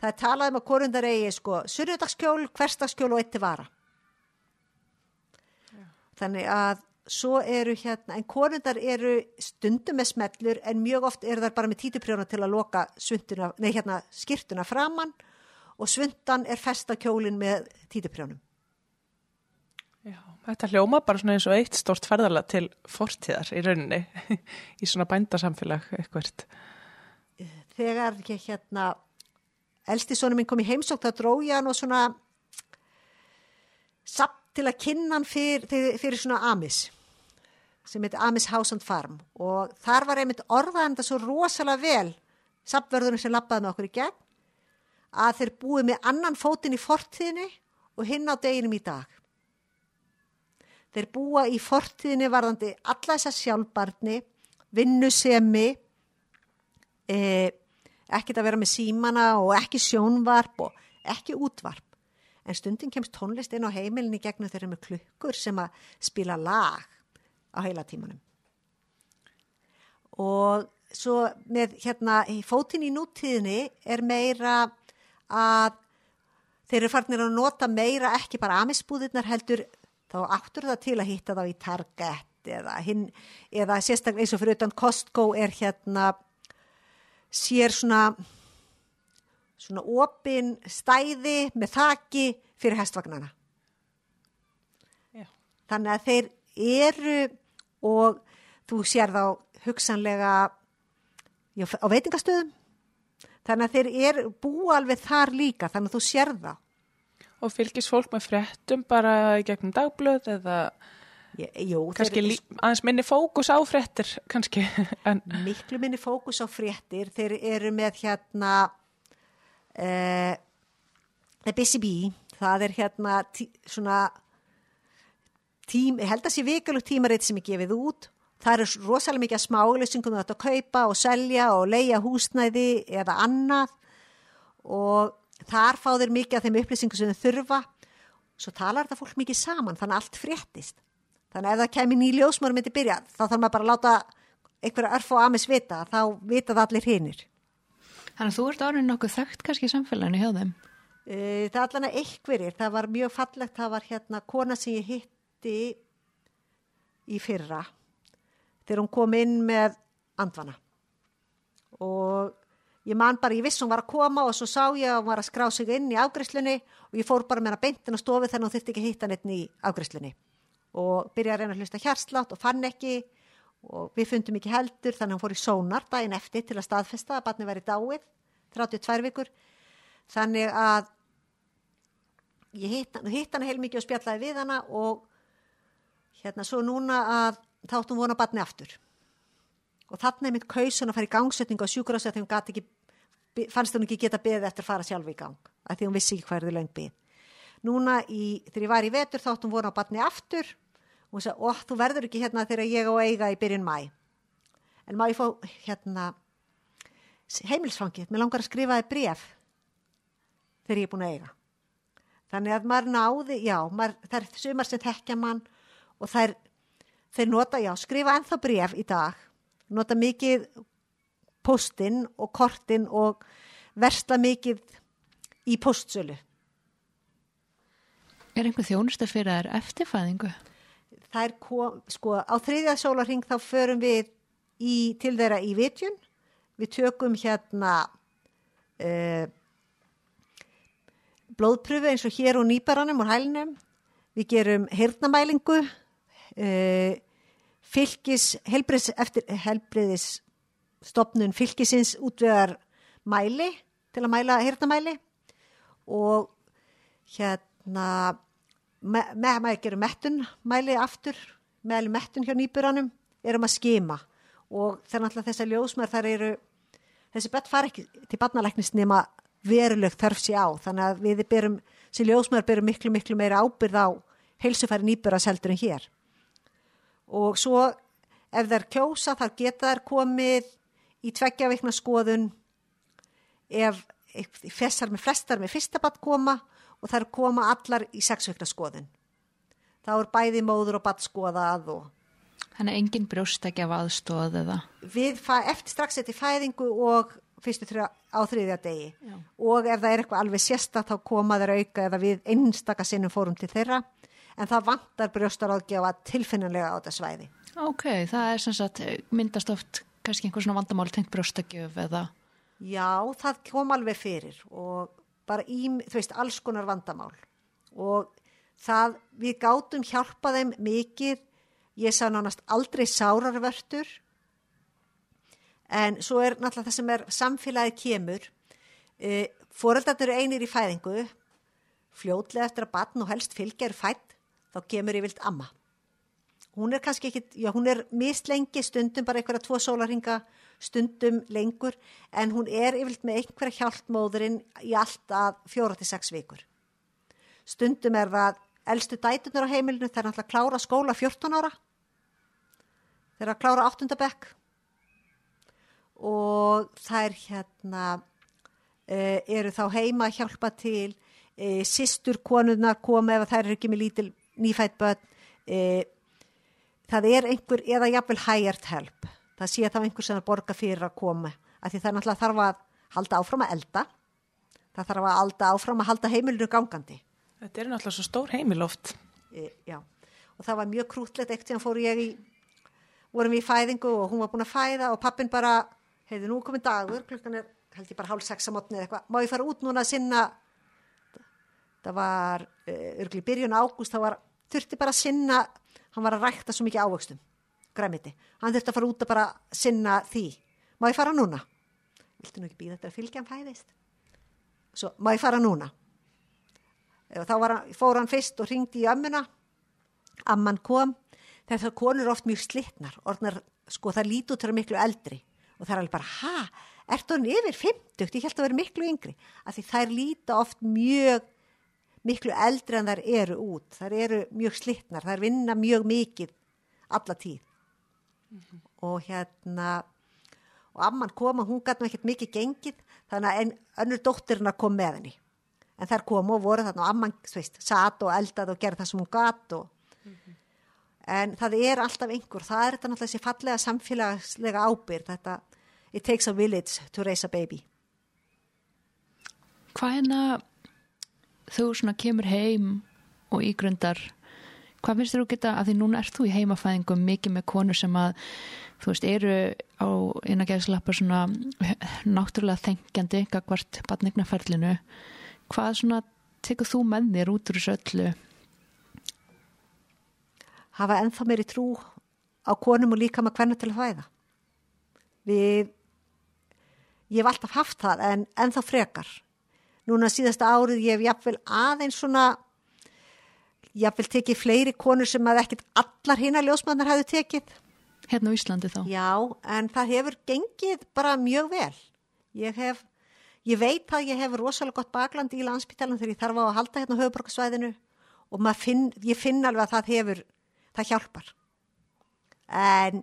Það er talað um að korundar eigi sko sunnudagskjól, hverstagskjól og eitt vara. Já. þannig að svo eru hérna, en korundar eru stundum með smellur en mjög oft eru þar bara með títuprjóna til að loka svunduna, nei hérna skirtuna framann og svundan er festakjólin með títuprjónum. Já, þetta hljóma bara svona eins og eitt stort ferðala til fortíðar í rauninni [laughs] í svona bændasamfélag eitthvað Þegar ég hérna elsti sonu minn kom í heimsókt þá dró ég hann og svona samt til að kynna hann fyr, fyrir svona Amis sem heit Amis House and Farm. Og þar var einmitt orðaðan þetta svo rosalega vel samverðunum sem lappaði með okkur í gegn að þeir búið með annan fótinn í fortíðinni og hinn á deginum í dag. Þeir búa í fortíðinni varðandi alla þessa sjálfbarni vinnusemi eða ekkert að vera með símana og ekki sjónvarp og ekki útvarp. En stundin kemst tónlist inn á heimilinni gegnum þeirra með klukkur sem að spila lag á heila tímanum. Og svo með hérna fótinn í nútíðinni er meira að þeir eru farnir að nota meira ekki bara amisbúðirnar heldur þá áttur það til að hitta þá í Target eða, hinn, eða sérstaklega eins og fyrir utan Costco er hérna sér svona svona opin stæði með þaki fyrir hestvagnana. Já. Þannig að þeir eru og þú sér þá hugsanlega já, á veitingastöðum. Þannig að þeir eru búa alveg þar líka, þannig að þú sér það. Og fylgis fólk með fréttum bara gegnum dagblöð eða Jú, kannski þeir, aðeins minni fókus á fréttir kannski [laughs] en... miklu minni fókus á fréttir. Þeir eru með hérna uh, BCB það er hérna tí, svona tím, held að sé vikulug tímaritt sem er gefið út. Það eru rosalega mikið smálusingum að kaupa og selja og leia húsnæði eða annað. Og þar fá þeir mikið af þeim upplýsingum sem þeir þurfa. Svo talar þetta fólk mikið saman þannig að allt fréttist Þannig að ef það kemur ný ljósmór myndi byrja, þá þarf maður bara að láta einhverja örf og amis vita, þá vita það allir hinnir. Þannig að þú ert árið nokkuð þögt kannski í samfélaginu hjá þeim? Uh, það er allan að einhverjir, það var mjög fallegt, það var hérna kona sem ég hitti í fyrra. þegar hún kom inn með andvana og ég man bara, ég viss hún var að koma og svo sá ég að hún var að skrá sig inn í afgriðslunni og ég fór bara með hana beintin á stofi þannig að hún þurfti ekki að hitta hann einn í afgriðslunni og byrjaði að reyna að hlusta hjarslátt og fann ekki og við fundum ekki heldur þannig að hún fór í sónar daginn eftir til að staðfesta að barni væri dáið 32 vikur. Þannig að ég hitt, hitt hana heilmikið og spjallaði við hana og hérna svo núna að þáttum vona barni aftur. Og þannig mitt kausun að fara í gangsetning og sjúkur á sig að hún ekki, fannst hún ekki geta beðið eftir að fara sjálf í gang að því hún vissi ekki hverðu löng beð núna í, þegar ég var í vetur þáttum vona barni aftur. Og hún sagði, óh, þú verður ekki hérna þegar ég á eiga í byrjun mæ en má ég fá hérna heimilsfangið, mér langar að skrifa þið bref þegar ég er búin að eiga. Þannig að maður náði já, maður, það er sumar sem þekkja mann og þær, þeir nota, já, skrifa ennþá bref í dag. Nota mikið postinn og kortinn og versla mikið í postsölu Er einhver þjónusta fyrir þær eftirfæðingu? Það er, sko, á þriðja sólarring þá förum við í, til þeirra í vitjun. Við tökum hérna uh, blóðpröfu eins og hér og nýbaranum og hælnum. Við gerum hirnamælingu, uh, fylgis, helbriðis, eftir, helbriðis stopnun fylgisins útvegar mæli til að mæla hirnamæli og hérna með, með maður gerum mettun mæli aftur, meðal mettun hjá nýburanum, erum að skima. Og þannig að þessar ljósmær þar eru, þessi bett far ekki til barnalæknis nema verulegt þörf sér á, þannig að við berum sem ljósmær berum miklu miklu meira ábyrð á heilsufæri nýbura seldur en hér. Og svo ef þær kjósa þar geta þær komið í tveggja vikna skoðun ef fessar með flestar með fyrsta batt koma og þær koma allar í sexveikna skoðun. Þá er bæði móður og batt skoðað og... Þannig að engin brjóst ekki af aðstóð eða? Við eftir strax eftir fæðingu og fyrstu þrjá, á þriðja degi Já. og ef það er eitthvað alveg sérsta þá koma þeir auka eða við einstakar sinnum fórum til þeirra en það vantar brjóstar áðgjafa tilfinnilega á þetta svæði. Ok, það er sem sagt myndast oft kannski einhver svona vandamál tengt brjóstakjöf eða? Já, það kom alveg fyrir og bara í, þú veist, alls konar vandamál. Og það, við gátum hjálpa þeim mikið, ég sá nánast aldrei sárarvörtur. En svo er náttúrulega það sem er samfélagið kemur. E, foreldarnir eru einir í fæðingu. Fljótlega eftir að batn og helst fylgja er fætt, þá kemur ég vilt amma. Hún er kannski ekki, já hún er mislengi stundum bara einhverja tvo sólarhinga stundum lengur en hún er yfirlt með einhverja hjálpmóðurinn í alltaf fjóra til sex vikur. Stundum er það eldstu dætunar á heimilinu þeir er alltaf að klára skóla 14 ára er að klára 8. bekk og er hérna uh, eru þá heima að hjálpa til uh, sýstur konunar koma ef það er ekki með lítil nýfætt börn uh, það er einhver eða jafnvel hired help það sé þá einhver sem er borga fyrir að koma. Af því það er náttúrulega þarf að halda áfram að elda. Það þarf að halda áfram að halda heimilinu gangandi. Þetta er náttúrulega svo stór heimiloft. E, Já, og það var mjög krútlegt ekkert sem fór ég í vorum við í fæðingu og hún var búin að fæða og pappin bara, heiði nú komið dagur klukkan er, held ég bara hálf sex að mótni eða eitthvað, má ég fara út núna að sinna? Það var örgli byrjun ágúst, það var þurfti bara að sinna hann var að rækta svo mikið ávöxtum græmiti, hann þurfti að fara út að bara sinna því, má ég fara núna? Viltu nú ekki býða þetta að fylgja hann fæðist? Svo, má ég fara núna? Og þá hann, fór hann fyrst og ringdi í ömmuna. Amman kom. Það konur oft mjög slittnar orðnar, sko það lítu til að miklu eldri. Og það er alveg bara, ha, ert hann yfir 50, ég held að vera miklu yngri. Af því þær líta oft mjög miklu eldri en þær eru út. Þær eru mjög slittnar, þær vinna mjög mikið alla tíð mm -hmm. og hérna og amman kom og hún gæti náttúrulega mikið gengið þannig að önnur dóttirna kom með henni en þær kom og voru þarna og amman sveist, satt og eldað og gerði það sem hún gæti og mm -hmm. en það er alltaf einhver, það er þetta náttúrulega þessi fallega samfélagslega ábyrð þetta it takes a village to raise a baby Hvað er hérna þú svona kemur heim og ígrundar Hvað finnst að geta, að því núna ert þú í heimafæðingum mikið með konur sem að, þú veist, eru á eina geðslappa svona náttúrulega þengjandi gagvart badningnaferlinu. Hvað svona tekur þú með þér út úr þessu öllu? hafa ennþá meiri trú á konum og líka með hvernig til að fæða. Við, ég hef alltaf haft það en ennþá frekar. Núna síðasta árið ég hef jafnvel aðeins svona, jafnvel tekið fleiri konur sem að ekkit allar hina ljósmannar hafðu tekið. Hérna á Íslandi þá? Já, en það hefur gengið bara mjög vel. Ég hef, ég veit að ég hef rosalega gott bakland í landsbytalan þegar ég þarf á að halda hérna á höfuborgarsvæðinu og finn, ég finn alveg að það hefur það hjálpar en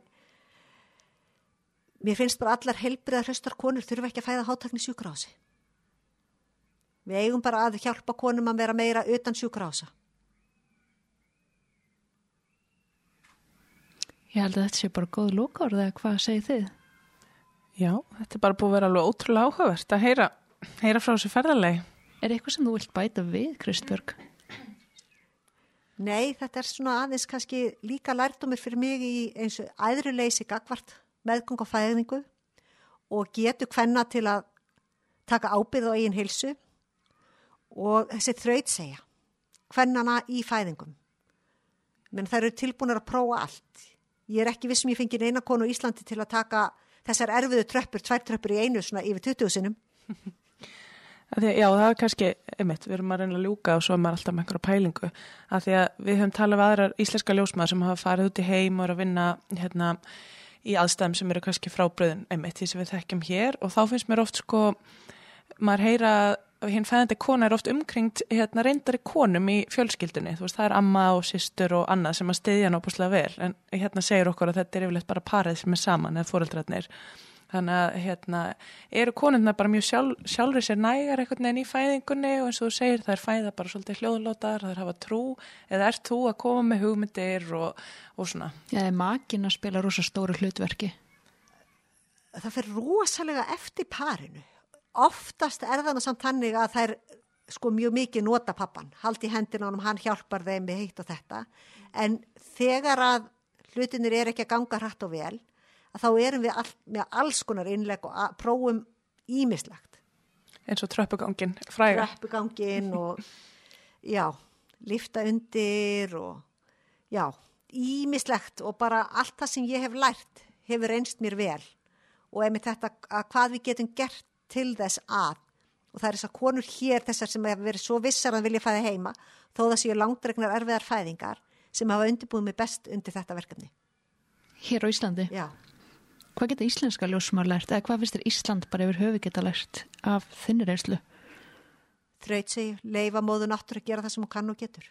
mér finnst bara allar helbriða hraustar konur þurfa ekki að fæða hátakni sjúkrási við eigum bara að hjálpa konum að vera meira utan sjúkrása Ég held að þetta sé bara góð lókárið eða hvað segir þið? Já, þetta er bara búið að vera alveg ótrúlega áhugavert að heyra, heyra frá þessu ferðarlegi. Er eitthvað sem þú vilt bæta við, Kristbjörg? Nei, þetta er svona aðeins kannski líka lærtumir fyrir mig í eins og æðruleysi gagvart meðgóng og fæðningu og getur hvenna til að taka ábyrð á eigin hilsu og þessi þraut segja hvennana í fæðingum. Menn það eru tilbúinir að prófa allt. Ég er ekki vissum ég fengi eina konu í Íslandi til að taka þessar erfiðu tröppur, tvær tröppur í einu svona yfir 20 sinum. [laughs] Já, það er kannski, einmitt, við erum að reyna að ljúka og svo er maður alltaf með einhverja pælingu að því að við höfum talað við aðrar íslenska ljósmaður sem hafa farið út í heim og er að vinna hérna í aðstæðum sem eru kannski frábröðin, einmitt, því sem við þekkjum hér og þá finnst mér oft sko, maður heyra að hinn fæðandi kona er oft umkringt hérna reyndari konum í fjölskyldinni, veist, það er amma og sýstur og annað sem að stiðja náttúrulega vel en hérna segir okkur að þetta er yfirleitt bara parið sem er saman eða fóreldrarnir Þannig að hérna, eru konundar bara mjög sjálf, sjálfur sér nægar eitthvað neginn í fæðingunni og eins og þú segir það er fæða bara svolítið hljóðlótar, það er hafa trú eða ert þú að koma með hugmyndir og, og svona. Já, það er makin að spila rosa stóru hlutverki. Það fyrir rosalega eftir parinu. Oftast er það samt hannig að er sko mjög mikið nota pappan, haldi hendina honum, hann hjálpar þeim með heitt og þetta en þegar að hlutinir er ekki að ganga hratt og vel þá erum við all, með alls konar innleg og prófum ímislegt. Eins og tröppugangin, fræga. Tröppugangin og já, lifta undir og já, ímislegt og bara allt það sem ég hef lært hefur reynst mér vel og ef með þetta að hvað við getum gert til þess að og það er þess að konur hér þessar sem hefur verið svo vissar að vilja fæða heima þó það séu langdregnar erfiðar fæðingar sem hafa undirbúið mig best undir þetta verkefni. Hér á Íslandi? Já. Hvað geta íslenska ljósumar lært eða hvað finnst þér Ísland bara yfir höfu geta lært af þinnir einslu? Þraut sig, leifa móðu náttúr að gera það sem hún kann og getur.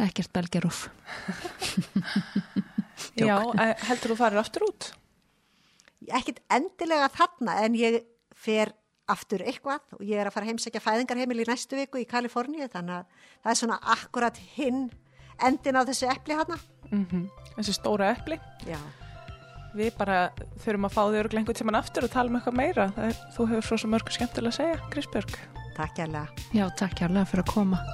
Ekkert belgerúf. [laughs] Já, eh, heldur þú farir aftur út? Ekkert endilega þarna en ég fer aftur eitthvað og ég er að fara að heimsækja fæðingarheimil í næstu viku í Kaliforníu þannig að það er svona akkurat hinn endin á þessu eppli hana. Mm -hmm. Þessu stóra eppli? Já við bara þurfum að fá þig örglega einhvern tíman aftur og tala um eitthvað meira. Er, þú hefur svo mörgur skemmtilega að segja, Grísbjörg. Takk kærlega. Já, takk kærlega fyrir að koma.